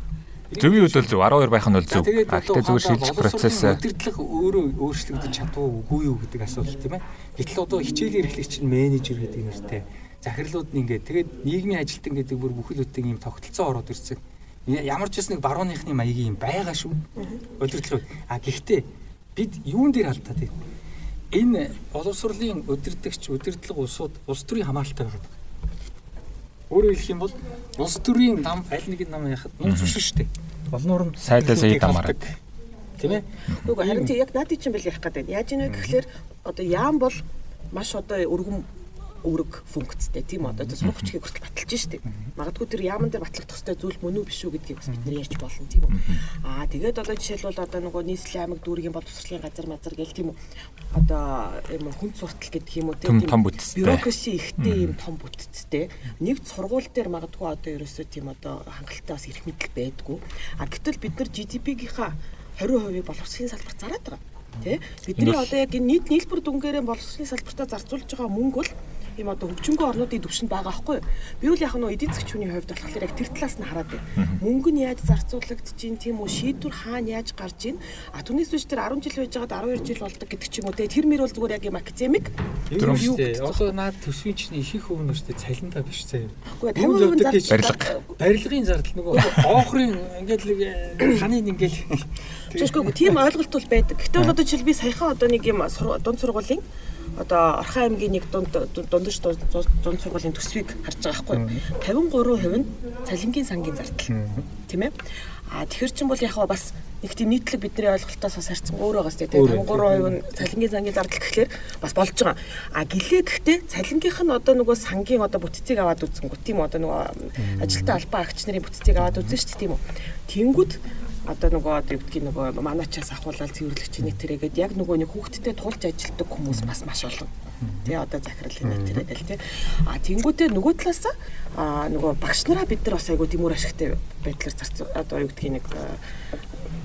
Зөвийн үед бол зөв 12 байх нь бол зөв. гэтээ зүгээр шилжих процесс удирдлага өөрөө өөрчлөгдөж чадуу үгүй юу гэдэг асуудал тийм ээ. Гэтэл одоо хичээлийн эрхлэгч нь менежер гэдэг нэртэй захирлууд нь ингээд тэгээд нийгмийн ажилтан гэдэг бүр бүхэл бүтэн ийм тогтолцоо ороод ирсэн. Ямар ч гэсэн нэг барууныхны маягийн юм байгаа шүү. Удирдлага. А гэхдээ бид юун дээр алдаад байна? Энэ боловсролын удирдагч удирдлага улсууд улс төрийн хамааралтай байгаа. Өөрөөр хэлэх юм бол улс төрийн нам аль нэг нам яхад нууц шүү дээ. Олноор нь Сайдаа сая дамаараа. Тийм ээ. Үгүй харин яг наадын чинь бэл ярих гэдэг. Яаж ийм вэ гэхээр одоо яам бол маш одоо өргөм өрг функцтэй тийм одоо тэр сургачгийг хүртэл баталж штеп. Магадгүй тэр яаман дээр батлагдах хэвээр зүйл мөн үү биш үү гэдгийг бас бид нэр ярьж болно тийм үү. Аа тэгээд одоо жишээлбэл одоо нөгөө нийслэлийн аймаг дүүргийн боловсролын газар мазар гэл тийм үү. Одоо юм хүн суртал гэдэг юм уу Том том бүтцтэй. бюрокраси ихтэй юм том бүтцтэй. Нэг сургууль дээр магадгүй одоо ерөөсөө тийм одоо хангалттай бас эрх мэдэл байдгүй. А гэтэл бид нар GDP-гийнхаа 20%-ийг боловсролын салбарт зараад байгаа. Тэ бидний одоо яг нийт нийлбэр дүнгээрээ боловсролын салбартаа зарцуулж байгаа мөнгө бол ийм одоо хөгжингөө орнуудын төвшөнд байгаа байхгүй юу? Би бол яг нөө эдийн засгийн хувьд болохоор яг тэр талаас нь хараад байна. Мөнгө нь яаж зарцуулагдаж гин тийм үү шийдвэр хаана яаж гарч гин а түүнээс биш тэр 10 жил байж байгаад 12 жил болдог гэдэг ч юм уу те тэр мөр бол зүгээр яг юм академик. Юу юу одоо наад төсвийн чинь их их өвнө штэ цалиндаа биш заяа. Үгүй 50% барилга. барилгын зардал нөгөө оохрын ингээд л ханыг ингээд Тэгэхгүй тийм ойлголт бол байдаг. Гэтэ бол одоо жишээл би саяхан одоо нэг юм дунд сургуулийн одоо Орхон аймгийн нэг дунд дундаж дунд сургуулийн төсвийг харж байгаа байхгүй. 53% нь цалингийн сангийн зардал. Тийм ээ? А тэгэхэр чин бол яг бас нэг тийм нийтлэг бидний ойлголтоос бас харьцан өөр байгаа сте тийм 53% нь цалингийн сангийн зардал гэхлээр бас болж байгаа. А гэлээ гэхдээ цалингийнх нь одоо нөгөө сангийн одоо бүтцийг аваад үзэнгүү тийм одоо нөгөө ажилтаа албан агч нарын бүтцийг аваад үзэн шүү дээ тийм үү? Тэнгүүд одоо нөгөө одоо юу гэдгийг нөгөө маначаас ахуулаад цэвэрлэгч нэтрэгээд яг нөгөө нэг хүүхдтэй тулж ажилтдаг хүмүүс бас маш олон. Тэ одоо захирал нэтрэгээл тэ. А тэнгуүтээ нөгөө талаас а нөгөө багш нараа бид нар бас айгу тэмүр ашигтай байдлаар зарц одоо юу гэдгийг нэг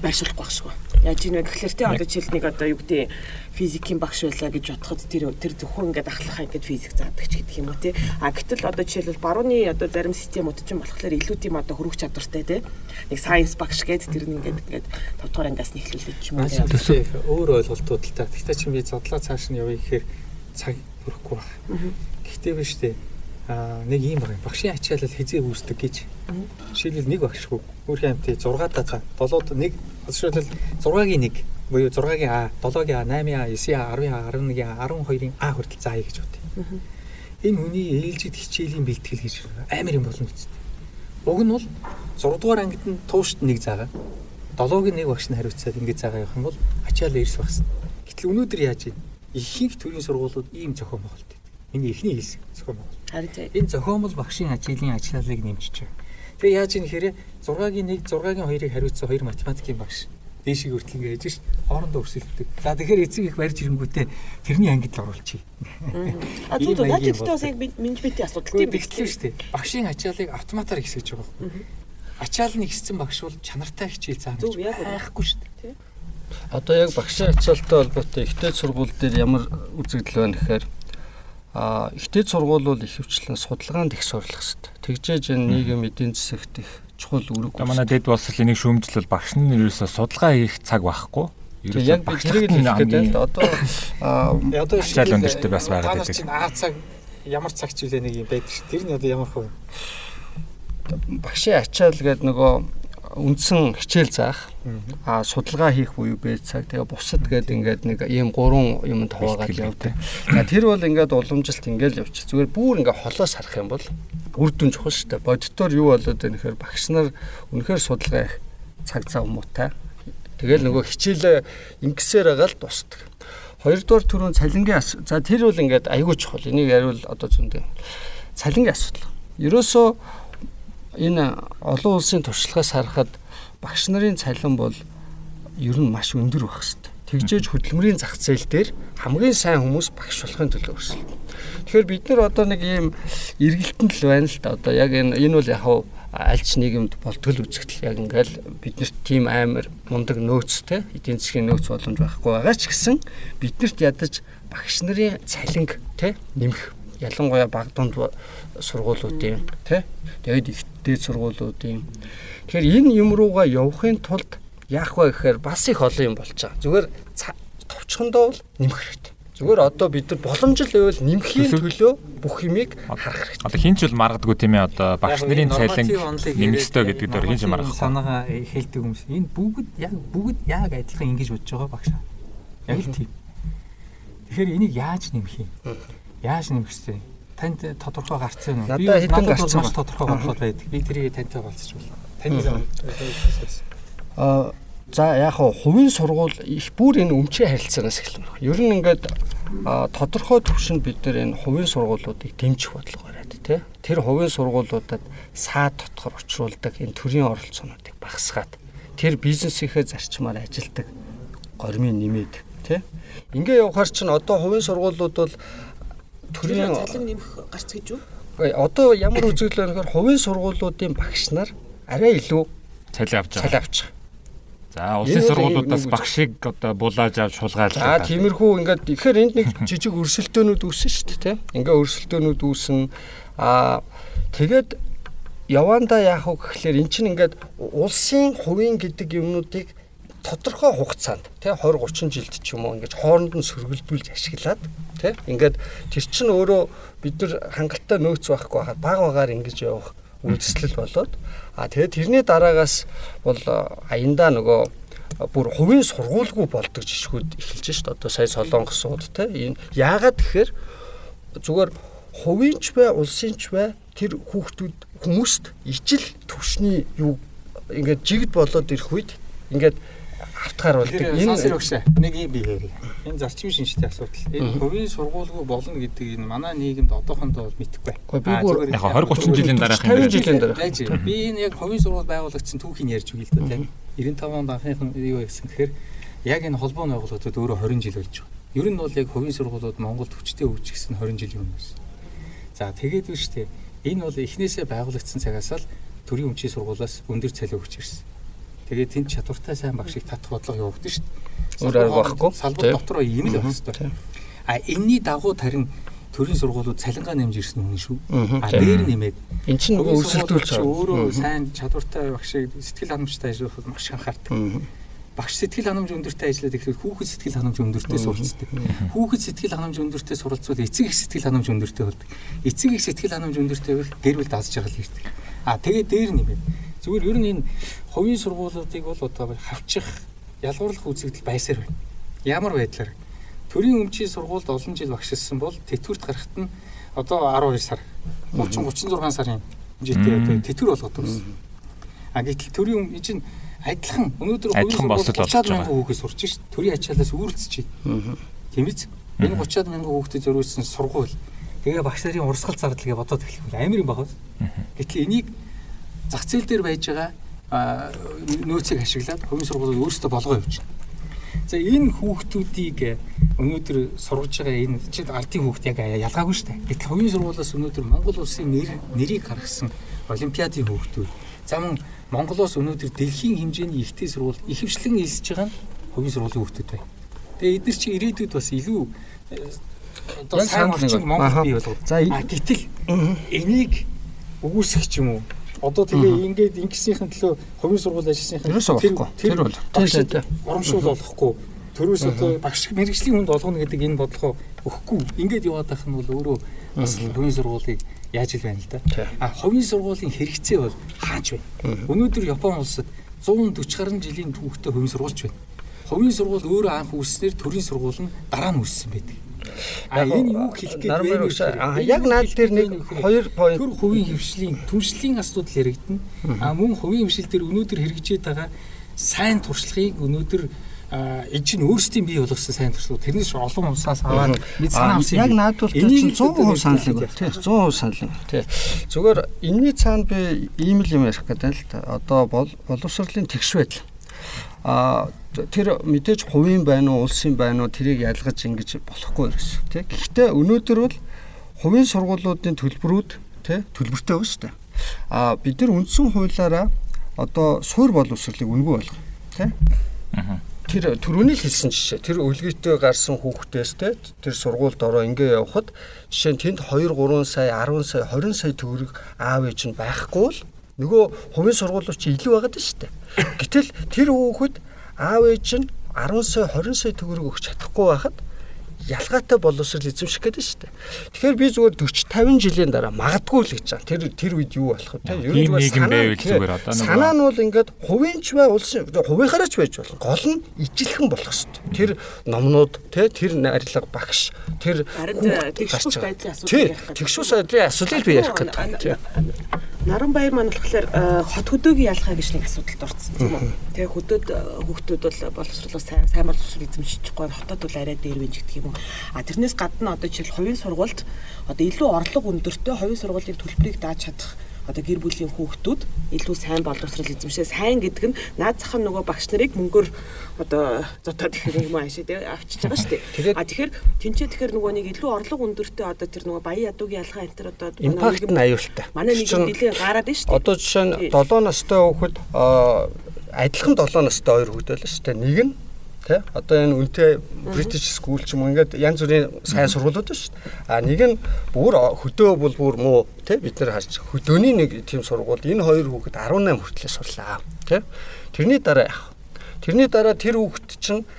байршуулах багшгүй. Яаж ийм вэ гэхэлэр тэ одоо жишээл нэг одоо юу гэдэг физикийн багш байлаа гэж бодоход тэр тэр зөвхөн ингээд ахлахаа ингээд физик заадаг ч гэдэг юм уу те. А гэтэл одоо жишээлбэл барууны одоо зарим системүүд чинь болохоор илүү тийм одоо хөрөх чадвартай те. Нэг сайенс багш гээд тэр нь ингээд ингээд 5 дугаар ангиас нь эхлүүлээд ч юм уу. Төсөө өөр ойлголтууд л та. Гэхдээ чи би задлаа цааш нь явъя гэхээр цаг хүрэхгүй байна. Гэхдээ биш а нэг юм баг багшийн ачаалал хизээ үүсдэг гэж. Жишээлбэл нэг багшгүй. Өөрхийн амтыг 6 та цаа 7-д нэг жишээлбэл 6-гийн 1 буюу 6-гийн А, 7-гийн А, 8-ийн А, 9-ийн А, 10-ийн А, 11-ийн А, 12-ийн А хүртэл заая гэж бодъё. Энэ хүний ээлжид хичээлийн бэлтгэл гэж амар юм болно үстэй. Уг нь бол 6 дугаар ангид нь туушд нэг заагаа. 7-гийн нэг багш нь хариуцаад ингэж заагаа явах юм бол ачаалал эрс багсна. Гэтэл өнөөдөр яаж юм? Ихэнх төрлийн сургуулиуд ийм зохион байгуулалт. Миний эхний хэлсэн зохион байгуулалт. Харин энэ зохион бол багшийн ачааллын ажиллагааг нэмжиж байгаа. Тэгээ яаж юм хэрэг 6-гийн 1, 6-гийн 2-ыг хариуцсан хоёр математикийн багш дээшиг хүртэл ингэж ш хоорондоо өрсөлддөг. За тэгэхээр эцэг их барьж ирэнгүүтээ тэрний ангид л оруулчих. А (laughs) зүг зүг наад ихтэй бас яг менежментийн асуудал тийм бэлтгэл шүү дээ. Багшийн ачааллыг автоматар ихсэж байгаа. Ачаал нь ихссэн багш бол чанартай хичээл заах байхгүй шүү дээ. Одоо яг багшийн ачаалтай холбоотой ихтэй сургууль дээр ямар үзэгдэл байна гэхээр ихтэй сургууль бол ихэвчлэн судалгаанд их сурлах хэрэгтэй. Тэгжээж энэ нийгэм эдийн засагт их чухал үүрэг. Манай дэд боловсролын нэг шүүмжлэл багш нь ерөөсө судалгаа хийх цаг байхгүй. Яг би тэрийг л хэлэх гэдэг л одоо одоо шал өндөртэй бас байгаад байдаг. А цаг ямар цагч үлээ нэг юм байдаг ш. Тэр нь одоо ямар хөө багшийн ачаал гэдэг нөгөө үндсэн хичээл заах а судалгаа хийх буюу бэ цаг тэгээ бусад гэдэг ингээд нэг ийм гурван юмд хуваагаад явдаг. Тэр бол ингээд уламжилт ингээд явчих. Зүгээр бүр ингээд холоос харах юм бол үр дүн чухал шүү дээ. Бодитоор юу болоод байна гэхээр багш нар үнэхээр судалгаа их цаг зав муутай. Тэгэл нөгөө хичээлээ ингэсээр байгаа л дуустдаг. Хоёрдугаар түрүүн цалингийн за тэр бол ингээд айгүй чухал. Энийг яривал одоо зөндөө цалингийн асуудал. Ерөөсөө энэ олон улсын туршлагаас харахад багш нарын цалин бол ер нь маш өндөр байх хэвээр. Тэгжээж хөдөлмөрийн зах зээл дээр хамгийн сайн хүмүүс багш болохын төлөө өрсөлдөн. Тэгэхээр бид нар одоо нэг ийм эргэлтэнд л байна л да. Одоо яг энэ энэ бол яг альч нийгэмд болтгол үзэгдэл яг ингээл биднэрт тийм амар мундаг нөөцтэй эдийн засгийн нөөц боломж байхгүй байгаа ч гэсэн биднэрт ядаж багш нарын цалинг те нэмэх ялангуяа баг дунд сургуулиудын те тэгээд ихтэй сургуулиудын тэгэхээр энэ юм руугаа явахын тулд яах вэ гэхээр бас их олон юм болж байгаа. Зүгээр товчхондоо бол нэмэх хэрэгтэй. Зүгээр одоо бид нар боломжтой байвал нэмхийн төлөө бүх юмыг харах хэрэгтэй. Одоо хинч бол маргадгүй тийм ээ одоо багш нарын цайлан нэмэх ёстой гэдэг дээр хинч маргах. Санаагаа хэлдэг хүмүүс. Энэ бүгд яг бүгд яг адилхан ингэж бодож байгаа багш. Яг л тийм. Тэгэхээр энийг яаж нэмэх юм? Яаж нэмэх вэ? Танд тодорхой гарцсан уу? Би хэдэн гарцсан маш тодорхой гаргахад байдаг. Би тэрийг тантай болцож байна. Таны аа За яг хувийн сургууль их бүр энэ өмчийн харилцаанаас эхэлмээр. Ер нь ингээд тодорхой төвшөнд бид нар энэ хувийн сургуулиудыг дэмжих бодлого бариад тий. Тэр хувийн сургуулиудад саад дотор учруулдаг энэ төрийн оролцоонуудыг багасгаад тэр бизнесийнхээ зарчмаар ажилдаг гормын нэмээд тий. Ингээ явахаар чинь одоо хувийн сургуулиуд бол төрийн цалин нэмэх гарц гэж юу? Одоо ямар үзэгдэл байна гэхээр хувийн сургуулиудын багш нар арай илүү цалин авч байгаа. Цалин авч байгаа За улсын сургуулиудаас багшийг одоо булааж авч шулгаалж За тиймэрхүү ингээд ихээр энд нэг жижиг өрсөлдөөнүүд үүснэ шүү дээ тийм. Ингээ өрсөлдөөнүүд үүснэ. Аа тэгээд яванда яах вэ гэхлээр эн чинь ингээд улсын хувийн гэдэг юмнуудыг тодорхой хугацаанд тий 20 30 жилд ч юм уу ингээд хооронд нь сөргөлдүүлж ашиглаад тий ингээд тэр чинь өөрөө бид нар хангалттай нөөц байхгүй хахад баг багаар ингэж явах үйлчлэл болоод а тэгээд тэрний дараагаас бол аяндаа нөгөө бүр хувийн сургуульгүй болдог жишгүүд эхэлж шít. Одоо сая солонгос сууд те энэ яагаад тэгэхээр зүгээр хувийнч бай улсынч бай тэр хүүхдүүд хүмүүст ижил төвшний юу ингээд жигд болоод ирэх үед ингээд автгаар болдог өгшөө. Нэг юм би ярив. Энэ зарчмын шинжтэй асуудал. Энэ хувийн сургуулгүй болно гэдэг энэ манай нийгэмд одоохондоо мэдэхгүй. Гэхдээ би яг 20 30 жилийн дараах юм 50 байна. жилийн дараа. Би энэ яг хувийн сургууль байгуулагдсан түүхийг ярьж өгье л да тийм. 95 онд анхных нь юу гэсэн гэхээр яг энэ холбооны байгууллагууд өөрөө 20 жил болж байгаа. Ер нь бол яг хувийн сургуулиуд Монголд хүчтэй хөгжих гэсэн 20 жилийн өмнөөс. За тэгээд үү штэ. Энэ бол эхнээсээ байгуулагдсан цагаас л төрийн өмчийн сургуулиас өндөр цалин өгч ирсэн. Тэгээд тэнд чадвартай сайн багшийг татах бодлого явагдсан шүү дээ. Өөр арга байхгүй. Салбар дотроо ийм л байх хэрэгтэй. А энэний дагуу тарин төрийн сургуулиуд цалингаа нэмж ирсэн үнэн шүү. А дээр нэмээд эн чинь нөгөө өрсөлдүүлж сургууль өөрөө байгаа. сайн чадвартай багшийг сэтгэл ханамжтай ажиллахад маш анхаардаг. Багш сэтгэл ханамж өндөртэй ажиллаад ирэхэд хүүхэд сэтгэл ханамж өндөртэй суралцдаг. Хүүхэд сэтгэл ханамж өндөртэй суралцвал эцэг их сэтгэл ханамж өндөртэй болдог. Эцэг их сэтгэл ханамж өндөртэй бол гэр бүл даз жаргал ирдэг. А тэгээ дээр нэмээд зүгээр ер нь энэ хувийн сургуулиудыг бол одоо хавчих ялгуурлах үзэгдэл байсаар байна. Ямар байдлаар төрийн өмчийн сургуульд олон жил багшилсан бол тэтгэврт гарахт нь одоо 12 сар 30 36 сарын хэмжээтэй одоо тэтгэр болгоод төрсөн. А гэтэл төрийн юм чинь адилхан өнөөдөр босол сургууль болж 30 байгаа. хүүхэд сурч шít. Төрийн ачаалаас үүрэлцэж байна. Тийм биз? Энэ 30 мянган хүүхдэд зориулсан сургууль. Тэгээ багш нарын урсгал зардалгээ бодоод эхлэх юм. Амар юм багс. Гэтэл энийг зах зээл дээр байж байгаа нөөцийг ашиглаад хувийн сургуулиуд өөрсдөө болгоо явж байна. За энэ хүүхдүүдийг э, өнөөдөр сургаж байгаа энэ чи ардын хүүхд яг ялгаагүй шүү дээ. Гэтэл хувийн сургуулиас өнөөдөр Монгол улсын нэр нэрийг гаргасан олимпиадын хүүхдүүд. За мөн Монголоос өнөөдөр дэлхийн хэмжээний ихтэй сургууль ихэвчлэн эсэж байгаа нь хувийн сургуулийн хүүхдүүд байна. Тэгээ эдгээр чи ирээдүйд бас илүү э, одоо сайн орчин. Монгол бий болгох. За, гэтэл энийг үгүйсэх ч юм уу Одоо тэгээ ингээд ингэснийхэн төлөө хувийн сургууль болохгүй. Тэр бол. Урамшуул болохгүй. Төрөөс одоо багш мэрэгжлийн хүнд олгоно гэдэг энэ бодлого өгөхгүй. Ингээд яваад байх нь бол өөрөө бас хувийн сургуулийг яаж ил байна л да. А хувийн сургуулийн хэрэгцээ бол хаач байна. Өнөөдөр Япон улсад 140 гаруй жилийн түүхтэй хувийн сургуульч байна. Хувийн сургууль өөрөө анх үүснээр төрийн сургууль нь дараа нь үүссэн байдаг. А энэ юу хэлэх гээд наран вэ энэ яг наад дээр нэг хоёр point төр хувийн хөвшлийн түншлэлийн асуудал яригдана. А мөн хувийн хөвшил дээр өнөөдөр хэрэгжээд байгаа сайн туршлагыг өнөөдөр а, энэ чинь өөрсдийн бий болгосон сайн туршлага. Тэрнээс олон улсаас аваад бид санаа Аа, авсан. Яг юм. наадвал чинь 100% одоо санал нэг. Тий, 100% санал нэг. Тий. Зүгээр энэний цаана би ийм л юм ярих гэдэг л та. Одоо бол боловсролын тэгш байдал. Аа тэр мэдээж хувийн байна уу, улсын байна уу тэрийг ялгаж ингэж болохгүй гэсэн. Тий. Гэхдээ өнөөдөр бол хувийн сургуулиудын төлбөрүүд тий төлбөртэй байна шүү дээ. Аа бид нар үндсэн хуулиараа одоо суур боловсролыг үнгүй болгоо. Тий. Тэр түрүүний л хэлсэн жишээ. Тэр үлгийтэй гарсан хүүхдээс те тэр сургуульд ороо ингэ явхад жишээ нь тэнд 2 3 сая 10 сая 20 сая төгрөг аав ээж нь байхгүй л нөгөө хувийн сургуулиуч илүү байгаад шүү дээ. Гэтэл тэр хүүхэд аав ээж нь 10 сая 20 сая төгрөг өгч чадахгүй байхад ялгаатай боловсрол эзэмших гэдэг шүү дээ. Тэгэхээр би зүгээр 40 50 жилийн дараа магадгүй л гэж байгаа. Тэр тэр үед юу болох вэ? Ер нь нийгэм санаа- байвал зүгээр одоо нөгөө- Санаа нь бол ингээд хувийнч бай улсын хувийнхаараач байж болно. Гол нь ижилхэн болох хэрэгтэй. Тэр номнууд те тэр найрлага багш тэр Харин хүүхд тэгш гарч бус байгаа. байдлын асуудал ярих гэдэг. тэгш бус байдлын асуудлыг би ярих гэдэг. Наранбаяр маань болохоор э, хот хөдөөгийн ялгаа гэж нэг асуудалд орсон тийм үү. Тэгээ хөдөөд э, хүүхдүүд бол боловсруулах сайн сайн боловсрол эзэмшихгүй хотод бол арай дээр байж гэх юм уу. А тэрнээс гадна одоо жишээл хувийн сургуульд одоо илүү орлого өндөртэй хувийн сургуулийн төлбөрийг дааж чадах одоо гэр бүлийн хүүхдүүд илүү сайн боловсрол эзэмшээ сайн гэдэг нь наад зах нь нөгөө багш нарыг мөнгөөр одоо зотоод их юм аашаа тий авчиж байгаа шүү дээ. А тэгэхээр тэнцээ тэгэхээр нөгөө нэг илүү орлого өндөртэй одоо тэр нөгөө баян ядуугийн ялгаа энэ төр одоо Импакт нь аюултай. Манай нэг нэлээд гараад байна шүү дээ. Одоо жишээ нь Тий. 7 настай хүүхэд адилхан 7 настай хоёр хүүхдтэй л шүү дээ. Нэг нь тий одоо энэ үнтэй British school ч юм ингээд янз бүрийн сайн сургуулиуд шүү дээ. А нэг нь бүр хөдөө бол бүр муу тий бид нар харж хөдөөний нэг тийм сургууль энэ хоёр хүүхэд 18 хүртлээр сурлаа. Тий тэрний дараа яах? Тэрний дараа тэр хүүхэд чинь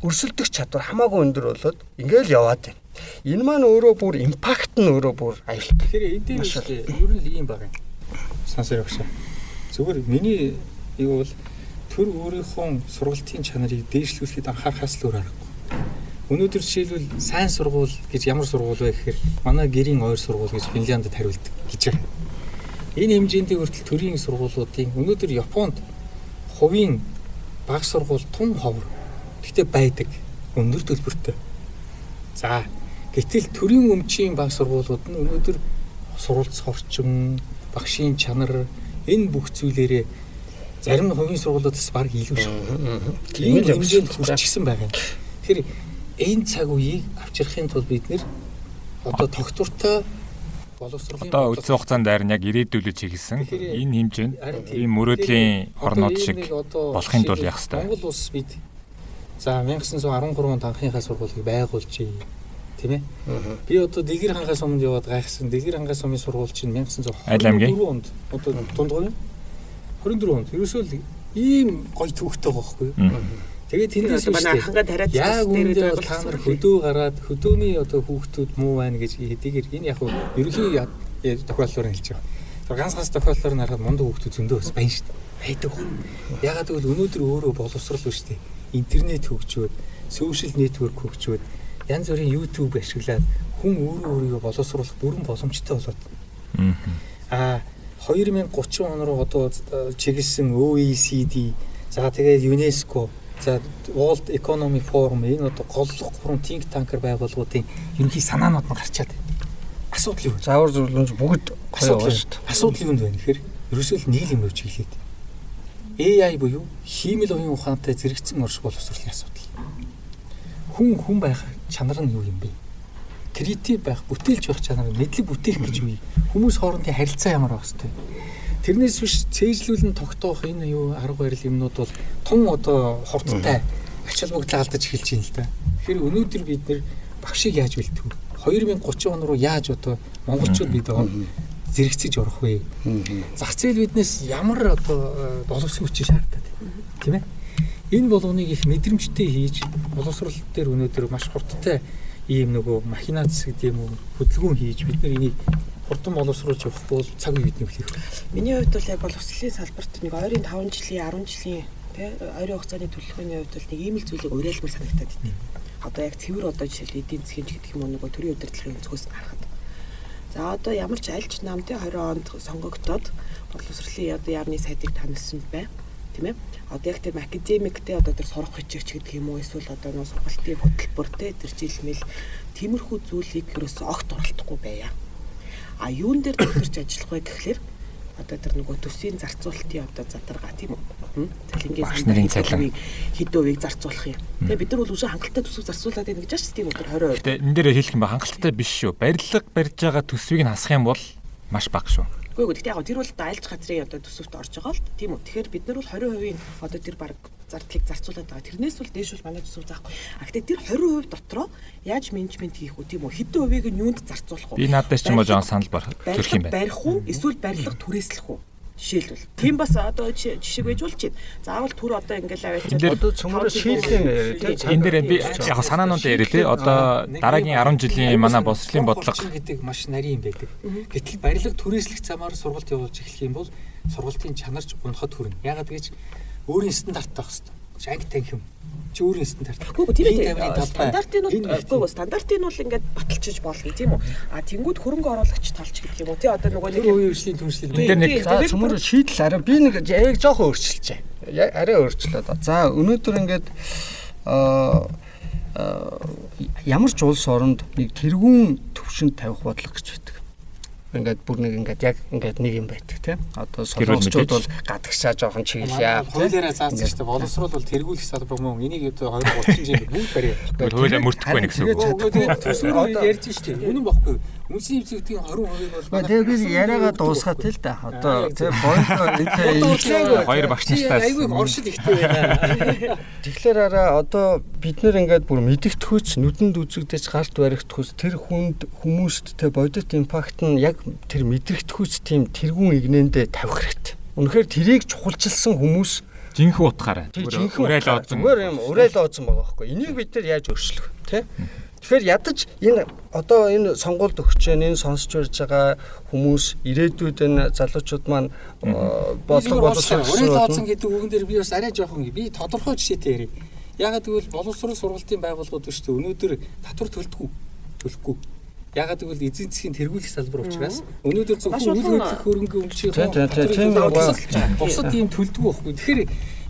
өрсөлдөх чадвар хамаагүй өндөр болоод ингээл яваад байна. Энэ маань өөрөө бүр импакт нь өөрөө бүр аюултай. Тэгэхээр энэ дээр дээ. Ер нь ийм баг юм. Сансар явшаа. Зүгээр миний юу бол төр өөрийнхөө сургалтын чанарыг дээшлүүлэхэд анхаарахаас л өөр аргагүй. Өнөөдөр жишээлбэл сайн сургууль гэж ямар сургууль вэ гэхээр манай гэрийн ойр сургууль гэж Финляндд хариулдаг гэж байна. Энэ хэмжээндээ хүртэл төрийн сургуулиудын өнөөдөр Японд хувийн баг сургууль тун ховор. Гэхдээ байдаг өндөр төлбөртэй. За гэтэл төрийн өмчийн баг сургуулиуд нь өнөөдөр сурвалцах орчин, багшийн чанар энэ бүх зүйлээрээ зарим хувийн сургуулиудаас баг илүү шүү. Тийм л хэмжээнд хүрчихсэн байгаа. Тэгэхээр энэ цаг үеийг авчрахын тулд бид нэр одоо тогтвортой боловсролын одоо үйл хугацаанд дайр яг ирээдүүлж хийгсэн энэ хэмжээнд ийм мөрөөдлийн орнууд шиг болохын тулд яах ёстой. Монгол улс бид за 1913 онд анхныхаа сургуулийг байгуулжээ. Тийм ээ. Би одоо Дэлгэр хангаас өмнө яваад гайхсан. Дэлгэр хангаас өмнө сургууль чинь 1924 онд одоо дундгой юм 24 онд ерөөсөө л ийм гоё төвхтэй байхгүй юу? Тэгээд тэндээс манай хангаа тариад яг үүндээ та нар хөдөө гараад хөдөөний одоо хүүхдүүд муу байна гэж хэдийгээр энэ яг ерөнхий тохиоллоор хэлж байгаа. Тэр ганц ганц тохиоллоор нь харахад мундаг хүүхдүүд зөндөө бас байна шүү дээ. Байдаг. Ягаад гэвэл өнөөдөр өөрөө боловсрал биш үү? Интернет хөгжөөд, сошиал нэтворк хөгжөөд, янз бүрийн YouTube ашиглаад хүн өөрөө өөрийгөө боловсруулах бүрэн боломжтой болоод. Аа 2030 он руу одоо чиглэсэн OECD за тэгээд ЮНЕСКО за World Economy Forum энэ одоо голлох гурван think tanker байгууллагуудын ерөнхий санаанууд нь гарчаад байна. Асуудал юу? Заавар зөвлөмж бүгд байна шүү дээ. Асуудал юунд байна гэхээр ерөөсөө л нэг юм хэлээд. AI буюу хиймэл оюун ухаантай зэрэгцэн орш боловсруулалтын асуудал. Хүн хүн байх чанар нь юу юм бэ? Креатив байх, бүтээлч байх чанар, мэдлэг бүтээх гэж үе. Хүмүүс хоорондын харилцаа ямар байх хэвтэй. Тэрнээс биш цээжлүүлэн тогтоох энэ юу арга барил юмнууд бол тун одоо хурдтай ач холбогдлоо алдаж эхэлж байна л да. Тэгэхээр өнөөдөр бид нэр багшийг яаж бэлтэх вэ? 2030 он руу яаж одоо монголчууд бид зэрэгцэж орох вэ? Зах зээл биднээс ямар одоо боловсрол хүчийг шаарддаг тийм ээ? Энэ болгоныг их мэдрэмжтэй хийж боловсрол дээр өнөөдөр маш хурдтай ийм нөгөө махинац гэдэг юм уу хөдөлгөөн хийж бид нар энийг хурдан боловсруулж явах бол цаг үе бидний хүлээх. Миний хувьд бол яг боловсролын салбарт нэг ойрын 5 жилийн 10 жилийн тий ойрын хугацааны төлөвлөгөөний хувьд бол нэг ийм л зүйлийг уриалмар санагтаад байна. Одоо яг цэвэр одоо жишээл эдийн засгийн гэдэг юм уу нөгөө төрийн удирдлагын өнцгөөс харахад. За одоо ямар ч альч нам тий 20 онд сонгогдоод боловсролын одоо яамны сайдыг танилцсан бай. Тийм ээ одоо яг тийм академиктэй одоо тэр сурах хичээч гэдэг юм уу эсвэл одоо нөө сургалтын хөтөлбөр те тэр жилмэл тиймэрхүү зүйлийг ерөөсөө огт оролдохгүй байя. А юун дээр төвлөрч ажиллах вэ гэхлээр одоо тэр нөгөө төсвийн зарцуулалтын одоо задаргаа тийм үү? Цалингийн багшнарын цалин хэд өвийг зарцуулах юм. Тэгээ бид нар бол үгүй хангалттай төсөв зарцуулаад байна гэж байна тийм үү? 20%. Гэтэ энэ дээр хэлэх юм ба хангалттай биш шүү. Барилга барьж байгаа төсвийг нь хасах юм бол маш бага шүү. Үгүй ээ гэхдээ яг тэр бол айлч газрын одоо төсөвт орж байгаа л тийм үү. Тэгэхээр бид нар бол 20% одоо тэр баг зардлыг зарцуулаад байгаа. Тэрнээс бол дээш бол манай төсөв заахгүй. А гэхдээ тэр 20% дотроо яаж менежмент хийх үү тийм үү? Хэдэн хувийг нь юунд зарцуулах вэ? Би надаас ч юм уу жоон санал төрөх юм байна. Барих уу? Эсвэл барилга түрээслэх үү? Жишээлбэл. Тийм бас одоо жишээ байж болж байна. Заавал түр одоо ингээл аваачаад одоо цөмөр шийдлэн энэ дээр би яг санаанууд яриа тий. Одоо дараагийн 10 жилийн манай боловсролын бодлого гэдэг маш нарийн юм байдаг. Гэтэл барилга түрээслэх замаар сургалт явуулж эхлэх юм бол сургалтын чанарч унахад хүрнэ. Ягаад гэж өөрийн стандарт байх хэрэгтэй. Анги танхим чи өөрийн стандарт. Үгүй тийм ээ. Стандартын бол үгүй стандартын бол ингээд баталчиж болно тийм үү. А тэнгууд хөрөнгө оруулагч талч гэдэг юм уу. Тий одоо нөгөө нэг үеийн түншлэл. Энд дээр нэг цөмөр шийдэл арай би нэг яг жоохон өөрчилчээ. Арай өөрчлөөд. За өнөөдөр ингээд аа ямар ч улс оронд нэг тэргүүн төвшөнд тавих бодлого гэж байдаг. Ингээд бүр нэг ингээд яг ингээд нэг юм байдаг тийм. Одоо солонгосчууд бол гадагшаа жоохон чиглэе. Хуулиараа заасан шүү дээ. Боловсрол бол тэргүүлэх салбар мөн энийг одоо 230 жил бүгд. Тэгвэл хуулиа мөрдөхгүй нэг гэсэн үг. Тэгээд төсвөр ярьж штеп. Үнэн бохгүй. Үнсэн эвзэгтийн 20% бол Ба тэгээ би яриагаа дуусгаад тэл да. Одоо тийм бойлоо энэ Хоёр багш нартаас айгүй оршил ихтэй байна. Тэгэхээр араа одоо бид нэр ингээд бүр мэдгэдөхүйц нүдэнд үзэгдэж гарт баригдахүйц тэр хүнд хүмүүст те бодит импакт нь яг тэр мэдрэгдэхүйц тийм тэргүүн игнэндээ тавих хэрэгтэй. Үнэхээр тэрийг чухалчилсан хүмүүс жинхэнэ утгаараа. жинхэнэ Урайл утгаар оодсон. зүгээр юм урайл оодсон байгаа байхгүй. Энийг бид нар яаж өөрчлөх вэ те? Тэгэхээр ядаж энэ одоо энэ сонгуульд өгч जैन энэ сонсч барьж байгаа хүмүүс ирээдүйд энэ залуучууд маань э, бодлого боловсрол Уриалгаацсан гэдэг үгэн дээр би бас арай жоохон би тодорхой жишээтэй ярив. Ягаад гэвэл боловсрол сургалтын байгууллагууд биш үү өнөөдөр татвар төлдөггүй. Төлөхгүй. Ягаад гэвэл эзэн засгийн тэргүүлэх салбар учраас өнөөдөр зөвхөн үйл хөдлөх хөрөнгө өмчийн Тийм, тийм, тийм, тийм байгаа. бусад ийм төлдөггүй байхгүй. Тэгэхээр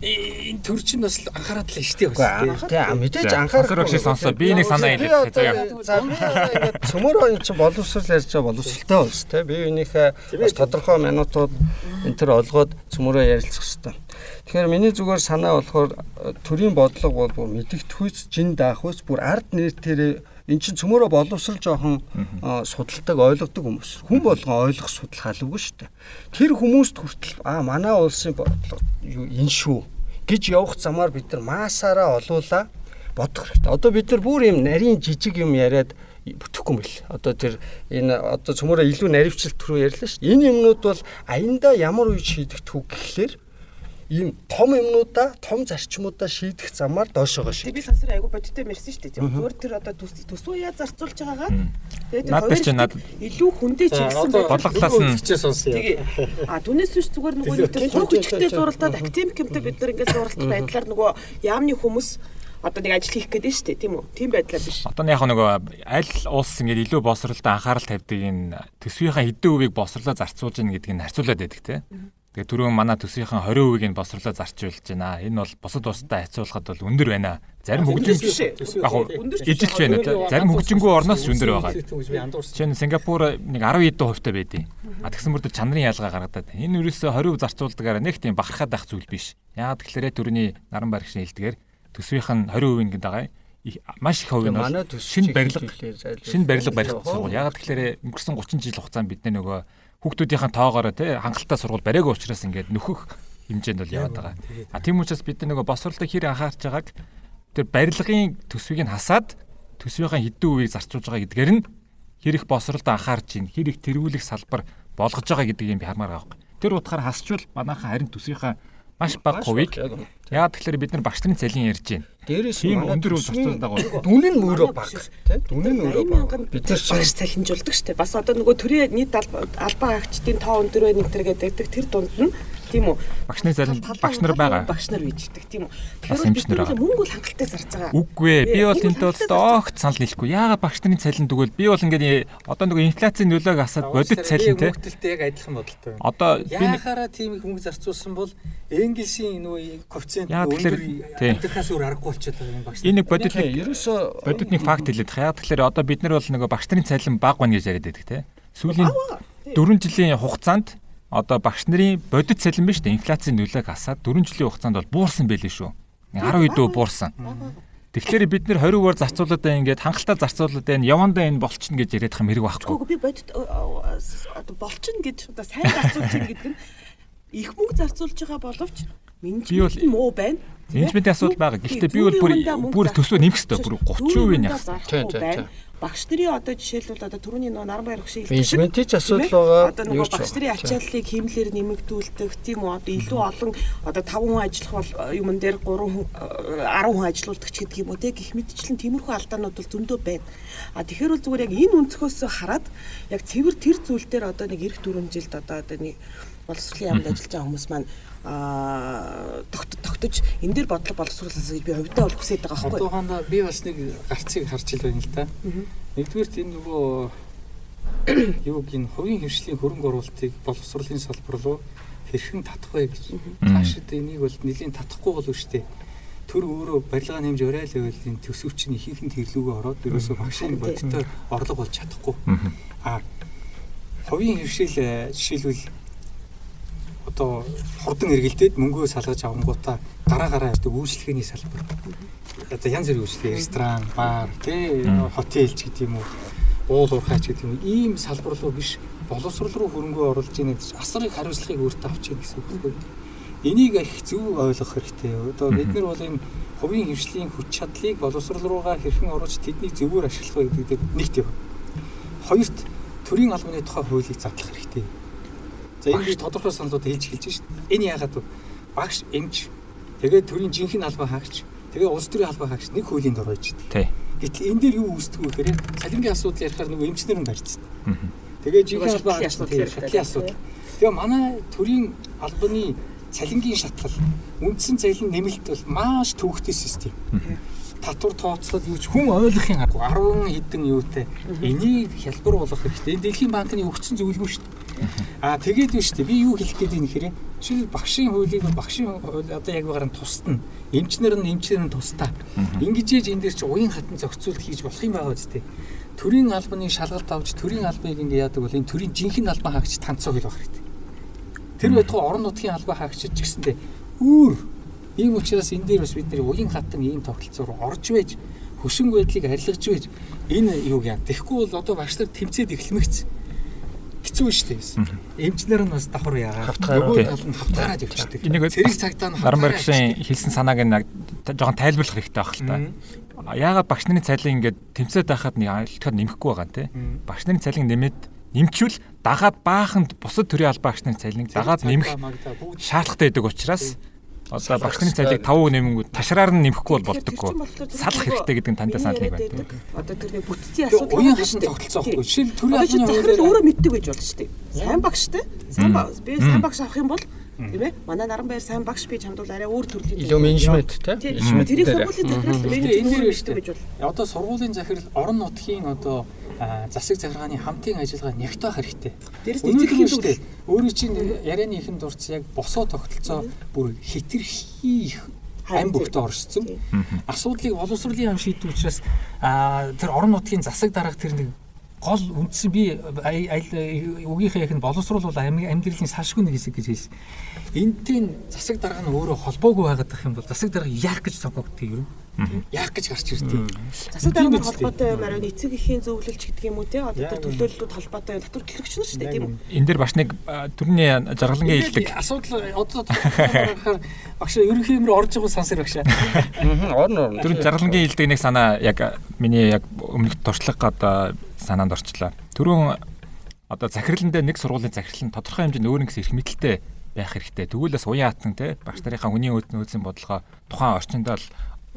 энэ төр чинь бас анхаарат л штэ бас. Үгүй аа мэдээж анхаарах. өгч сонсоо. Би нэг санаа одоо заяа. цөмөрөө эн чинь боловсрал ярьж байгаа боловсралтай болж те би энийхээ бас тодорхой минутууд энэ төр олгоод цөмөрөө ярилцах хэрэгтэй. Тэгэхээр миний зүгээр санаа болохоор э, төрийн бодлого бол бүр мэдгэдөхүйц жин даахүйц бүр ард нэртээр эн чинь цөмөрөө боловсрал жоохон э, судалдаг ойлгодог хүмүүс. Хүн болгон ойлгох судалгаа алгүй шүү дээ. Тэр хүмүүст хүртэл аа манай улсын бодлого юу энэ шүү гэж явах замаар бид нар маасаараа олуулаа бодох хэрэгтэй. Одоо бид нар бүр юм нарийн жижиг юм яриад бүтэхгүй юм бэл. Одоо тэр энэ одоо цөмөрөө илүү наривчлалт түрүү ярьлаа шүү. Энэ юмнууд бол аяндаа ямар үе шийдэгдэх үг гэхлээр ийм том юмнуудаа, том зарчмуудаа шийдэх замаар доошоогоо Тэг би сансар айгу бодиттой мэрсэн шүү дээ. Зүгээр тэр одоо төс төсөө яа зарцуулж байгаагаа. Тэгээд Наад дээр чи над- илүү хүндээ чигсэн байдаг. бодлоготлаас нь. Тэгээ а түүнээс биш зүгээр нөгөө нэг тэр суух хүчтэй зуралдаад академик юмтай бид нар ингээд зуралдах байдлаар нөгөө яамны хүмүүс одоо нэг ажил хийх гэдэг нь шүү дээ тийм үү? Тийм байдлаар биш. Одоо яг нөгөө аль улс ингээд илүү босролтой анхаарал тавьдаг энэ төсвийнхаа хэдэн хувийг босрлоо зарцуулж гин гэдгийг нь харьцуулаад байдаг те. Тэгээ түрүүн манай төсвийнхаа 20% нь босрлоо зарцуулж байна. Энэ бол бусад улстай харьцуулахад бол өндөр байна. Зарим хөгжин биш ээ. яг хуу эжилч байна те. Зарим хөгжингүй орноос өндөр байгаа. Нь Сингапур нэг 10 хэдэн хувьтай байдیں۔ А тэгсэн мөрдө чанарын ялгаа гаргадаг. Энэ үрээсээ 20% зарцуулдагаараа нэг тийм бахархаад байх зүйл биш. Яагаад тэгэхээр түрүүний наран баригчны хэлдгээр төсвийнх нь 20% гэдэг байгаа. Маш их хувь нь шинэ барилга шинэ барилга барих сургууль. Ягаад тэгэхээр өнгөрсөн 30 жил хугацаанд бид нөгөө хүүхдүүдийн тоогоороо тий хангалттай сургууль бариагүй учраас ингээд нөхөх хэмжээнд бол яваад байгаа. А тийм учраас бид нөгөө босролтой хэр анхаарч байгааг тэр барилгын төсвийг нь хасаад төсвийнхаа хэдэн үеийг зарцуулж байгаа гэдгээр нь хэр их босролд анхаарч ийн хэр их тэргүүлэх салбар болгож байгаа гэдэг юм би хармаар байгаа байхгүй. Тэр утгаар хасчвал манайхаа харин төсвийнхаа маш бага хувийг яагаад тэгэхээр бид нар багш нарын цалин ярьж байна. Дээрээс нь өндөр төсвийн зарцуулдаг бол Дүн нь мөрөө баг тийм дүн нь мөрөө 80 баг. мянган Бид нар багш цалинжуулдаг шүү дээ. Бас одоо нөгөө төрийн нийт алба- албан агчдын тоо өндөр байх нэтэр гэдэг тэр дунд нь тийм үү? багшны цалин Талбай- багш нар байгаа. Багш нар үйждэг тийм үү? Тэгэхээр нар бид нар мөнгө бол хангалттай зарж байгаа. Үгүй ээ. Би бол тэнтэй бол огт санал нийлэхгүй. Яагаад багш нарын цалин тэгвэл би бол ингээд одоо нөгөө инфляцийн нөлөөг асаад бодит цалин те. Мөнгөлтэй яг адилхан бодолтой байна. Одоо би нэг Яахаараа тийм их мөнгө зарцуулсан бол Энгельсийн нөгөө коэффициент өндөр амьдрахаас өөр аргагүй болчиход байгаа юм багш. энэ нэг бодит нэг ерөөсөө бодит нэг факт хэлээд. Яагаад тэгэхээр одоо бид нар бол нөгөө багш нарын цалин бага байна гэж яриад байдаг те. Сүүлийн 4 жилийн хугацаанд одоо багш нарын бодит цалин биш үү? Инфляцийн нөлөөг асаад 4 жилийн хугацаанд бол буурсан байлээ шүү. 10 хэдөө буурсан. Тэгэхээр бид нэр 20%-аар зарцуулаад байна ингээд хангалттай зарцуулаад байна. Явандаа энэ болчихно гэж яриад байгаа хэрэг байхгүй. Гэхдээ би бодит болчихно гэж одоо сайн зарцуулж чинь гэдэг нь их мөнгө зарцуулж байгаа боловч менежмент нь муу байна. Менежментийн асуудал байгаа. Гэхдээ би бол бүр бүр төсвөө нэмэх хэрэгтэй. Бүр 30% нь байна. тийм. Багш нарын одоо жишээлбэл одоо түрүүний нөө Наранбаяр хөшиг Менежментийн ч асуудал байгаа. Одоо нөгөө багш нарын ачааллыг хэмлэлээр нэмэгдүүлдэг тийм үү одоо илүү олон одоо 5 хүн ажиллах бол юмн дээр 3 хүн э, 10 хүн ажиллуулдаг ч гэдэг юм уу те гих мэдчлэн тиймэрхүү алдаанууд бол зөндөө байна. А тэгэхээр бол зүгээр яг энэ өнцгөөс хараад яг цэвэр тэр зүйл дээр одоо нэг эх дөрвөн жилд одоо одоо нэг боловсролын яамд ажиллаж байгаа хүмүүс маань аа тогт тогтож энэ дээр бодлого боловсруулах гэж би хувьдаа бол хүсэж байгаа байхгүй. Одоохондоо би бас нэг гарцыг харж ил байна л да. Нэгдүгээрт энэ нөгөө (clears throat) юуг энэ хувийн хөвшлийн хөрөнгө оруулалтыг боловсролын салбар руу хэрхэн татах вэ гэж. Цаашид энийг бол нэлийн татахгүй болов штэ. Төр өөрөө барилга нэмж орой л байвал энэ төсөвч нь ихэнх нь тэрлүүгээ ороод ерөөсөө багшийн бодиттой орлого болж чадахгүй. А хувийн хөвшил э, жишээлбэл одоо хурдан эргэлдээд мөнгөө салгаж авангуудаа гараа гараа гэдэг үйлчлэгээний салбар. Одоо янз бүрийн үйлчлэг, ресторан, бар, тэ хотелч гэдэг юм уу, уул уурхайч гэдэг юм. Ийм салбар руу биш боловсрол руу хөрөнгөө оруулж гэдэг асрыг хариуцлагыг өөртөө авч ийн гэсэн үг байхгүй. Энийг их зөв ойлгох хэрэгтэй. Одоо бид нар бол энэ хувийн хөвшлийн хүч чадлыг боловсрол руугаа хэрхэн оруулж тэднийг зөвөр ашиглах вэ гэдэг нэгт юм. Хоёрт төрийн албаны тухай хуулийг задлах хэрэгтэй. За энэ би тодорхой саналууд хэлж хэлж шин. Энэ яагаад вэ? Багш эмч тэгээд төрийн жинхэнэ албан хаагч тэгээд улс төрийн албан хаагч нэг хуулийн дор байж дээ. Гэтэл энэ дээр юу үүсдэг вэ гэхээр цалингийн асуудал ярихаар нөгөө эмчнэр нь барьцсан. Тэгээд жинхэнэ албан хаагч шатлын асуудал. Тэгээ манай төрийн албаны цалингийн шатлал үндсэн цалин нэмэлт бол маш төвөгтэй систем татвар тооцоод юу ч хүн ойлгохын арга 10 хэдэн юутай энийг хялбар болгох хэрэгтэй. Энэ дэлхийн банкны өгсөн зөвлөгөө шүү дээ. Аа тэгээд биш үү би юу хэлэх гээд байна гэхээр шил багшийн хуулийг багшийн одоо яг багаар нь тусдна. Эмчнэр нь эмчнэр нь тусдаа. Ингэж ээж энэ дээр чи уян хатан зохицуулт хийж болох юм байгаа үстэй. Төрийн албаны шалгалт авч төрийн албыг ингэ яадаг бол энэ төрийн жинхэнэ албан хаагч танцог л байх хэрэгтэй. Тэр байтугай орон нутгийн албан хаагчид ч гэсэндээ өөр Ийм учраас энэ дээр бас бид нэр уян хатан ийм тогтолцоо руу орж байж хөшин байдлыг арилгаж байж энэ юуг яа. Тэгэхгүй бол одоо багш нар тэмцээд эхлэмэгц хэцүү шүү дээ. Эмчнэр нь бас давхар яагаад нөгөө тал нь хавтгараад явчихдаг. Энийг цэрэг цагтаа нь Наран багшийн хэлсэн санааг нь жоохон тайлбарлах хэрэгтэй байх л та. Яагаад багш нарын цалин ингээд тэмцээд байхад нэг айлтгаар нэмэхгүй байгаа юм те. Багш нарын цалин нэмээд нэмчүүл дагаад бааханд бусад төрлийн албан багш нарын цалиныг дагаад нэмэх шаардлагатай байдаг учраас Одоо багш нарын цалийг 5% нэмэнгүү ташраар нь нэмэхгүй бол болдоггүй. Салах хэрэгтэй гэдэг нь тандаа санал нэг байна. Одоо тэр нэг бүтцийн асуудал уян хашин тогтолцоо байхгүй. Жишээл төрийн хуулиар өөрөө мэддэг гэж болж штеп. Сайн багштай. Сайн би сайн багш авах юм бол тийм ээ манай наран байр сайн багш би чамд бол арай өөр төрлийн илүү менежмент тийм тэрийг сургуулийн захирал менежмент энэ шүү гэж бол одоо сургуулийн захирал орон нутгийн одоо засаг захиргааны хамтын ажиллагаа нягтах хэрэгтэй. Дээрээс эцэг хэм шүү дээ. Өөрийн чинь ярианы ихэн дурц яг босоо тогтолцоо бүр хитрхи их ам бүгд оршсон. Асуудлыг боловсролын ам шийддэг учраас тэр орон нутгийн засаг дарга тэр нэг гол үндсэн би үгийнхээ яг нь боловсруулал амьдралын салшгүй нэг хэсэг гэж хэлсэн. Энтийн засаг дарга нь өөрөө холбоогүй байгаад байх юм бол засаг дарга яах гэж сонгогддог юм. Яах гэж гарч ирдэг. Засаг дарга холбоотой юм арай эцэг эхийн зөвлөлч гэдэг юм уу те одоо тэр төлөөллүүд холбоотой татвар төлөгч нь шүү дээ тийм үү. Энэ дээр бас нэг төрний жаргалангийн хэлдэг асуудал одоо гарахаар багш ерөнхий юмруу орж байгаа сансар багш. Орно орно. Тэр жаргалангийн хэлдэг нэг санаа яг миний яг өмнөх туршлага одоо санаанд орчлоо. Түрүүн одоо захирлан дээр нэг сургуулийн захирал нь тодорхой хэмжээнд өөр нэгс эрх мэдэлтэй байх хэрэгтэй. Тэгвэл бас уян хатан те багш нарынхаа хүний өөдсөн бодлогоо тухайн орчинд л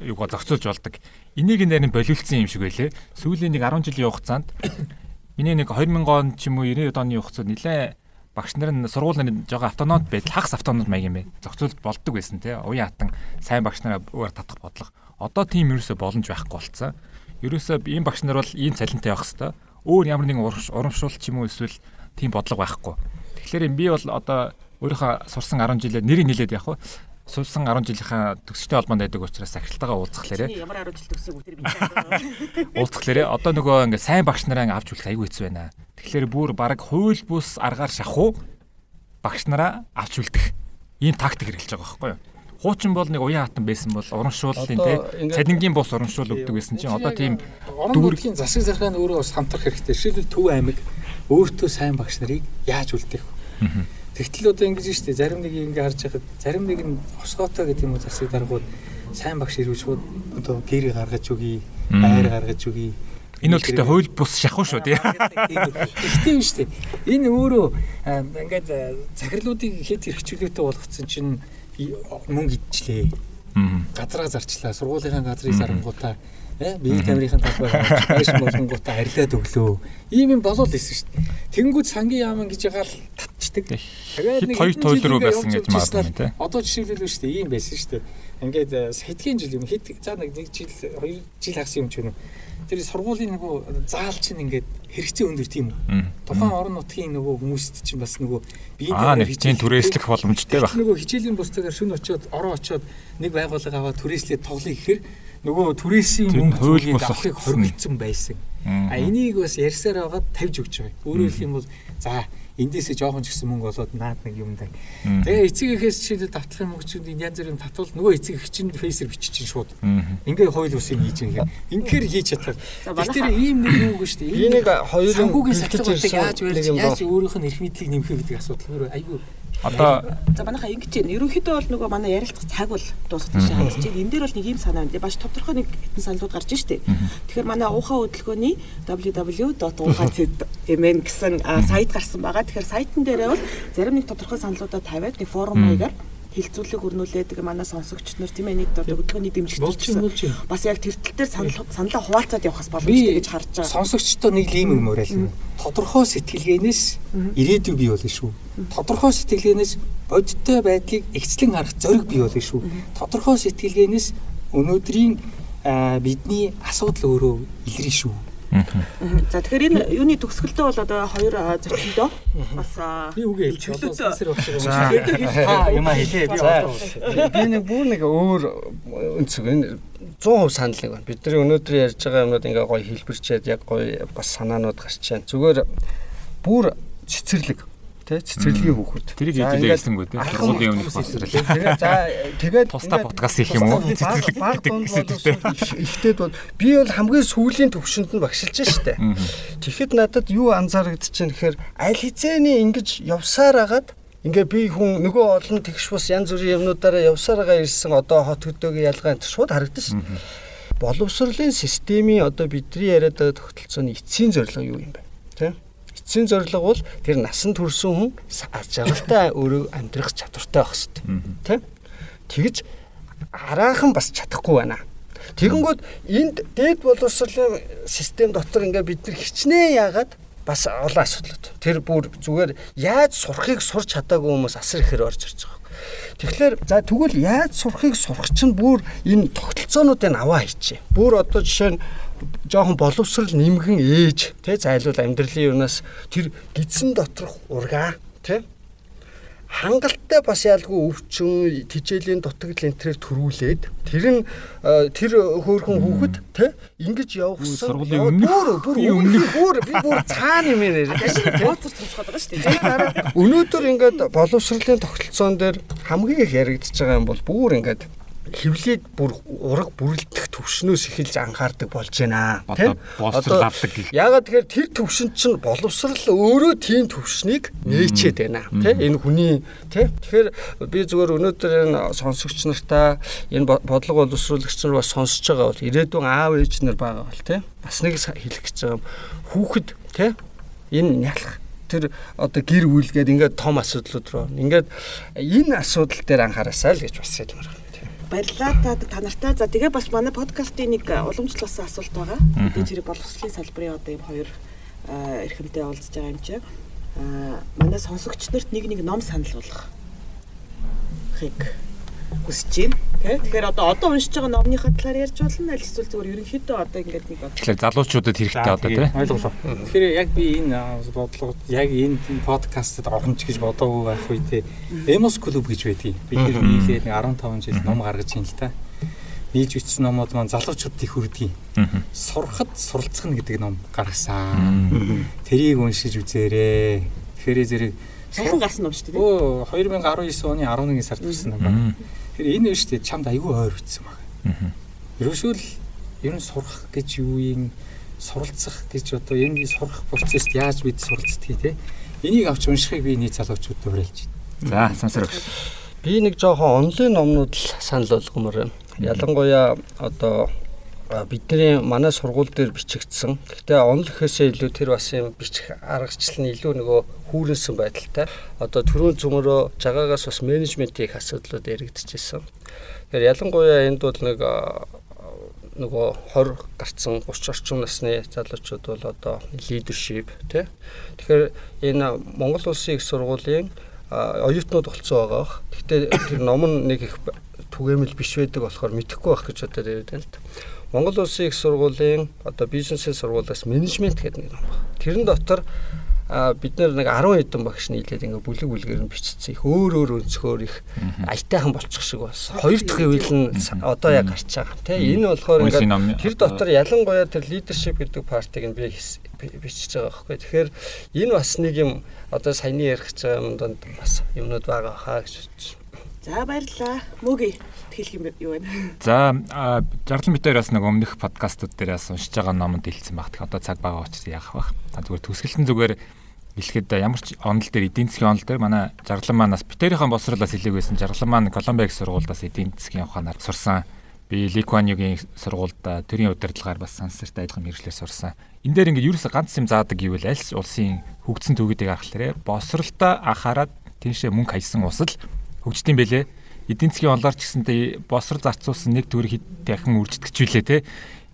юугаа зохицуулж болдог. Энийг нэрийн болиулсан юм шиг байлээ. Сүүлийн нэг 10 жилийн хугацаанд миний нэг 2000 он ч юм уу 90 оны хугацаанд нэлээ багш нар нь сургуулийн жоо автономт байдал хагас автономт маяг юм бэ. Зохицуулт болдог байсан те. Уян хатан сайн багш нараа татах бодлого. Одоо тийм ерөөсө боломж байхгүй болцсон ерөөсөө ийм багш нар бол ийм цалинтай явах хэвээр өөр ямар нэгэн урамшуулт ч юм уу эсвэл тийм бодлого байхгүй. Тэгэхээр би бол одоо өөрийнхөө сурсан 10 жилээ нэрийг нэлээд явах суулсан 10 жилийнхаа төгсчтэй холбоонд байдаг учраас сахилтаагаа уулзахлаарэ. Ямар 10 жил төгсөөг тэр би. Уулзахлаарэ одоо нөгөө ингээ сайн багш нараа авч үлэх аягүй хэцүү байна. Тэгэхээр бүр баг хууль бус аргаар шахуу багш нараа авч үлдэх ийм тактик хэрэглэж байгаа байхгүй юу? Хуучин бол нэг уян хатан байсан бол урамшууллын тий цалингийн бус урамшуул өгдөг байсан чинь одоо тийм дүүргийн засаг захиргааны өөрөө бас хамтрах хэрэгтэй. Жишээлбэл Төв аймаг өөртөө сайн багш нарыг яаж үлдээх вэ? Тэгтэл одоо ингэж штэ зарим нэг ингэ харж байхад зарим нэг нь осгоотой гэдэг юм уу засаг даргууд сайн багш ирүүл шууд одоо гэрээ гаргаж өгье, байр гаргаж өгье. Энэ бол гэхдээ хууль бус шахуу шүү тий. Гэхдээ юм штэ. Энэ өөрөө ингээд захирлуудыг хэд хэрэгчлөөтэй болгоцсон чинь мөнгө идчихлээ. Газраа зарчлаа. Сургуулийнхаа газрыг зарангуудаа э биеийн тамирын талбай маш болгонгуудаа арилаад өглөө. Ийм юм болол исэн шүү дээ. Тэнгүүд сангийн яаман гэж ягаал татчихдаг. Тэгээд нэг хоёр туйл руу байсан гэж магадгүй тий. Одоо жишээлбэл шүү дээ. Ийм байсан шүү дээ. Ингээд хэдхэн жил юм хэд за нэг жил хоёр жил хагас юм ч юм тэр сургуулийн нөгөө заал чинь ингээд хэрэгцээ өндөр тийм үү. Тухайн орон нутгийн нөгөө хүмүүст чинь бас нөгөө биеийн хичээл түрээслэх боломжтой байх. Нөгөө хичээлийн бусдаар шүн очиод ороо очиод нэг байгууллага аваад түрээслээд тоглоё гэхээр нөгөө түрээсийн мөнгө бус авахыг болсон. хоригдсан байсан. А энийг бас ярьсаар байгаад тавьж өгч байгаа. Өөрөөр хэлэх юм бол за эндээсээ жоохон ч гэсэн мөнгө олоод наад нэг юм даа. Тэгээ эцэг эхээс чинь давтах юм өгч янз бүрийн татвал нөгөө эцэг эх чинь фейсэр бичиж чинь шууд. Ингээ хууль бусын хийж байгаа. Ингээр хийж чадах. Тэгэхээр ийм нэг юу гэж дээ. Энийг хоёрын санхүүгийн сахилгуудыг ирсэн яаж юм яаж өөрийнх нь эрх мэдлийг нэмэх гэдэг асуудал айгүй Одоо За манайхаа ингэж байна. Ерөнхийдөө бол нөгөө манай ярилцах цаг бол дуусах тийш хандж байна. Энэ дээр бол нэг юм санаа байна. Баш тодорхой нэг хэдэн саналууд гарч штэ. Тэгэхээр манай уухаа хөдөлгөөний www.uhac.mn гэсэн сайт гарсан байгаа. Тэгэхээр сайтн дээрээ бол зарим нэг тодорхой саналуудаа тавиад нэг форум маягаар хилцүүлэг өрнүүлээд манай сонсогч нар тийм ээ нэг хөдөлгөөний дэмжигч болж юм болж юм. бас яг тэр тал дээр санал саналаа хуваалцаад явахаас боломжтой гэж харж байгаа. Сонсогчдоо нэг ийм юм уриална. Тодорхой сэтгэлгээнээс ирээдүй бий болно шүү. Тодорхой сэтгэлгээнээс бодиттой байдлыг ихцлэн харах зориг бий болно шүү. Тодорхой сэтгэлгээнээс өнөөдрийн бидний асуудал өөрөө илэрнэ шүү. За тэгэхээр энэ юуны төгсгөлдөө бол одоо хоёр зөрчилдөө бас Би үгүй хэлж. За юм хэлээ. За би нэг бүр нэг өөр өнцөг энэ 100% санал нэг байна. Бидний өнөөдөр ярьж байгаа юмнууд ингээ гоё хэлбэрчээд яг гоё бас санаанууд гарч байна. Зүгээр бүр цэцэрлэг тий цэцэрлэгийн хүүхэд. тэрийг ингээд хэлсэнгүй тий. Сургуулийн өмнөх боловсрал. За тэгээд Тусдаа подкаст хийх юм уу? Цэцэрлэг гэдэг гэдэг. Ихтэйд бол би бол хамгийн сүүлийн төвшөнд нь багшилж штэ. Тэгэхэд надад юу анзаарэгдэж байна гэхээр аль хизээний ингэж явсаар агаад ингээ би хүн нөгөө олон тэгш бас янз бүрийн юмнуудаараа явсаар байгаа ирсэн одоо хот хөдөөгийн ялгаа энэ шууд харагдаж шин. Боловсролын системийн одоо бидний яриад байгаа тогтолцооны эцсийн зорилго юу юм бэ? Тэ? Эцсийн зорилго бол тэр насан турсан хүн ар жаргалтай өөрөө амьдрах чадвартай байх хэрэгтэй. Тэ? Тэгж араахан бас чадахгүй байна. Тэгэнгүүт энд дээд боловсролын систем дотор ингээ бид нар хичнээн яагаад бас олон асуудлууд. Тэр бүр зүгээр яаж сурахыг сурч чадаагүй хүмүүс асар ихээр орж ирж байгаа. Тэгэхээр за тэгвэл яаж сурахыг сурах чинь бүр энэ тогтолцоонуудыг аваа хийчээ. Бүр одоо жишээ нь жоохон боловсрал нэмгэн ээж тэ зайлуул амьдралын юунаас тэр гидсэн доторх ургаа тэ. Хангалттай бас ялгүй өвчин тижээлийн дутагдал энтрээр төрүүлээд тэр нь э, тэр хөөрхөн хүүхэд те ингэж явахсан бүр бүр (laughs) би өмнөх бүр би бүр цаана юм яриад те Ууцар цуцгаад байгаа шүү дээ. өнөөдөр ингээд боловсролын тогтолцоон дээр хамгийн их яригдчихэж байгаа юм бол бүр ингээд хевлийг бүр ураг бүрлдэх төвшнөөс эхэлж анхаардаг болж байна. Одоо авдаг гэх. Ягаад тэгэхээр тэр төвшин чинь боловсрал өөрөө тийм төвшнийг нээчээд байна. Тий энэ хүний тий тэгэхээр би зүгээр өнөөдөр энэ сонсогч нартаа энэ бо- бодлого боловсруулагч нар бас сонсож байгаа бол ирээдүйн аав ээж нар байгаа бол тий бас нэг хэлэх гэж байгаа хүүхэд тий энэ нялх тэр одоо гэр бүлгээд ингээд том асуудлууд руу ингээд энэ асуудал дээр анхаараасаа л гэж бас хэлмээр байна Баярлалаа та та нартай. За тэгээ бас манай подкастын нэг э, уламжлалсан асуулт байгаа. Мэдээж хэрэг боловсролын салбарын одоо юм хоёр э, эрхэмтэй уулзж байгаа юм чи. Аа манай сонсогч нарт нэг нэг ном санал болгох хийг хүсэж байна. Тэ? Тэгэхээр одоо одоо уншиж байгаа номныхаа талаар ярьж болно аль эсвэл зүгээр ерөнхийдөө одоо ингээд нэг Тэгэхээр залуучуудад хэрэгтэй одоо тий. ойлголоо. Тэгэхээр яг би энэ аа, бодлогод яг энэ подкастад орхомч гэж бодоогүй байх үедээ Emos клуб гэж байдгийг бид нийлээд нэг 15 жил ном гаргаж ийн л та. Нийж бичсэн номууд маань залуучуудыг хүрдгийг сурахад суралцах нь гэдэг ном гаргасан. Тэрийг уншиж үзээрэй. Тэгэхээр зэрэг сайхан гарсан ном шүү дээ. Өө 2019 оны 11 сард гарсан ном байна. Тэгэхээр энэ нь шүү дээ чамд айгүй ойр бичсэн байна. Ерөөсөө л ер нь сурах гэж юу юм суралцах гэж одоо энэ сурах процесст яаж бид суралцдгийг те энийг авч уншихыг би нийт залуучуудад уриалж За байна. сансар багш. Би нэг жоохон онлайн номнууд л санал болгомоор байна. Ялангуяа одоо бидний манай сургууль дээр бичигдсэн. Гэхдээ онл гэхээсээ илүү тэр бас юм бичих аргачлал нь илүү нөгөө хүүрэнсэн байдалтай. Одоо төрөө зөмөрөө жагаагаас бас менежментийн асуудлууд яригдчихсэн. Тэгэхээр ялангуяа энд бол нэг нөгөө 20 гарцсан 30 орчим насны залуучууд бол одоо лидершип тий. Тэгэхээр энэ Монгол улсын их сургуулийн оюутнууд болцсон байгаа. Гэхдээ тэр ном нь нэг их түгээмэл биш байдаг болохоор мэдэхгүй байх гэж бодоод яриад байна л да. Монгол улсын их сургуулийн одоо бизнесийн сургуулиас менежмент гэдэг нэг ном байна. Тэрэн дотор а бид нар нэг 10 хэдэн багш нийлээд ингээ бүлэг бүлгээр нь бичсэн. Их өөр өөр өнцгөр их аятайхан болчих шиг бас. Хоёр дахь үйл нь одоо яг гарч байгаа. Тий энэ болохоор ингээ тэр дотор ялангуяа тэр лидершип гэдэг партиг нь би бичиж байгаа байхгүй. Тэгэхээр энэ бас нэг юм одоо саяны ярих гэж байгаа юм донд бас юмнууд байгаа хаа гэж. За баярлалаа. Мөги хэлэх юм юу вэ? За жарлан бид хоёр бас нэг өмнөх подкастууд дээр бас уншиж байгаа номонд хэлсэн баг. Тэгэхээр одоо цаг байгаа учраас яах вэ? Зүгээр төсгөлтөн зүгээр хэлэхэд ямар ч онол дээр эдийн засгийн онол дээр манай жаргалан маань бас битэрийн босруулаас хэлээг байсан. Жаргалан маань Колумбиаг сургуульдаас эдийн засгийн ухаанаар сурсан. Би Ликваниугийн сургуульд төрийн удирдлагаар бас сансартай адилхан мэрэгчлэр сурсан. Энд дээр ингээд ерөөсө ганц юм заадаг гэвэл аль улсын хөгжсөн төвүүдийг харахлаарэ босролтой анхаарад тийшээ мөнгө хаясан усал хөгждөйм бэлээ эдийн засгийн онлоор ч гэсэнтэй босрол зарцуулсан нэг төгрөг дахин үржигдчихвүлээ те.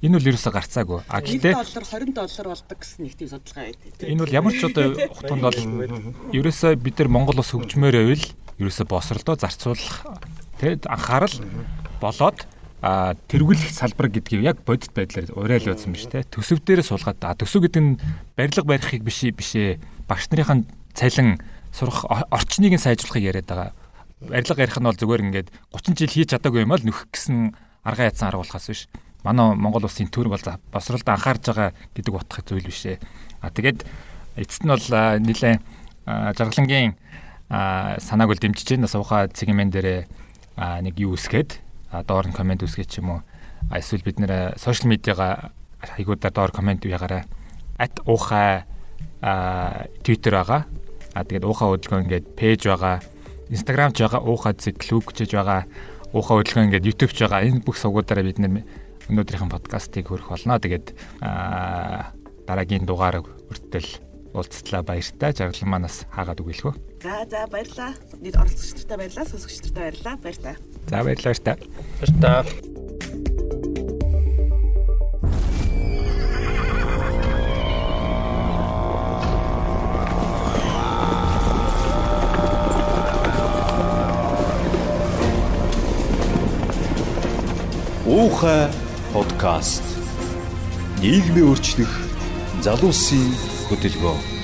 Энэ бол ерөөсө гарцаагүй. А гэхдээ доллар 20 доллар болдог гэсэн нэг тийм судалгаа байдаг. Энэ бол ямар ч одоо хутганд бол ерөөсө бид нар Монгол ус хөгжмөр байвал ерөөсө босролдоо зарцуулах те анхаарал болоод а тэргүүлэх салбар гэдгийг яг бодит байдлаар уриал байсан биз те төсөв дээрээ суулгаад а төсөв гэдэг нь барилга барихыг биш бишээ багш нарын цалин сурах орчныг нь сайжруулахыг яриад байгаа барилга ярих нь бол зүгээр ингээд 30 жил хийж чадаагүй юм аа л нөхөх гэсэн арга ядсан арга болохоос биш. Манай Монгол улсын төрөг бол босролд анхаарж байгаа гэдэг утгах зүйл биш ээ. А тэгээд эцэст нь бол нэлээд жаргалангийн санааг бол дэмжиж байна. Сууха цэгмэн дээр нэг юу үсгээд доор нь комент үсгээд ч юм уу. Эсвэл бид нэр сошиал медиагаа хайгуудаар доор комент ягараа. At уухай Twitter байгаа. А тэгээд уухай хөдөлгөөн ингээд пэйж байгаа Instagram ч байгаа, уухад клуб гэж байгаа, уухаа хөдөлгөөн ингээд YouTube ч байгаа. Энэ бүх сувгуудаараа бид нэр өнөөдрийнхэн подкастыг хөрөх болно. Тэгээд дараагийн дугаар хүртэл уулзтлаа баяртай. Жаргалан манаас хаагаад үгэлэх үү. За за баярлаа. Нийт оролцогч нартай баярлаа, сонсогч нартай баярлаа. Баяртай. За баярлалаа баяртай. Баяртай. Уухай подкаст. Нийгмийн өөрчлөх залуусын хөтөлбөр.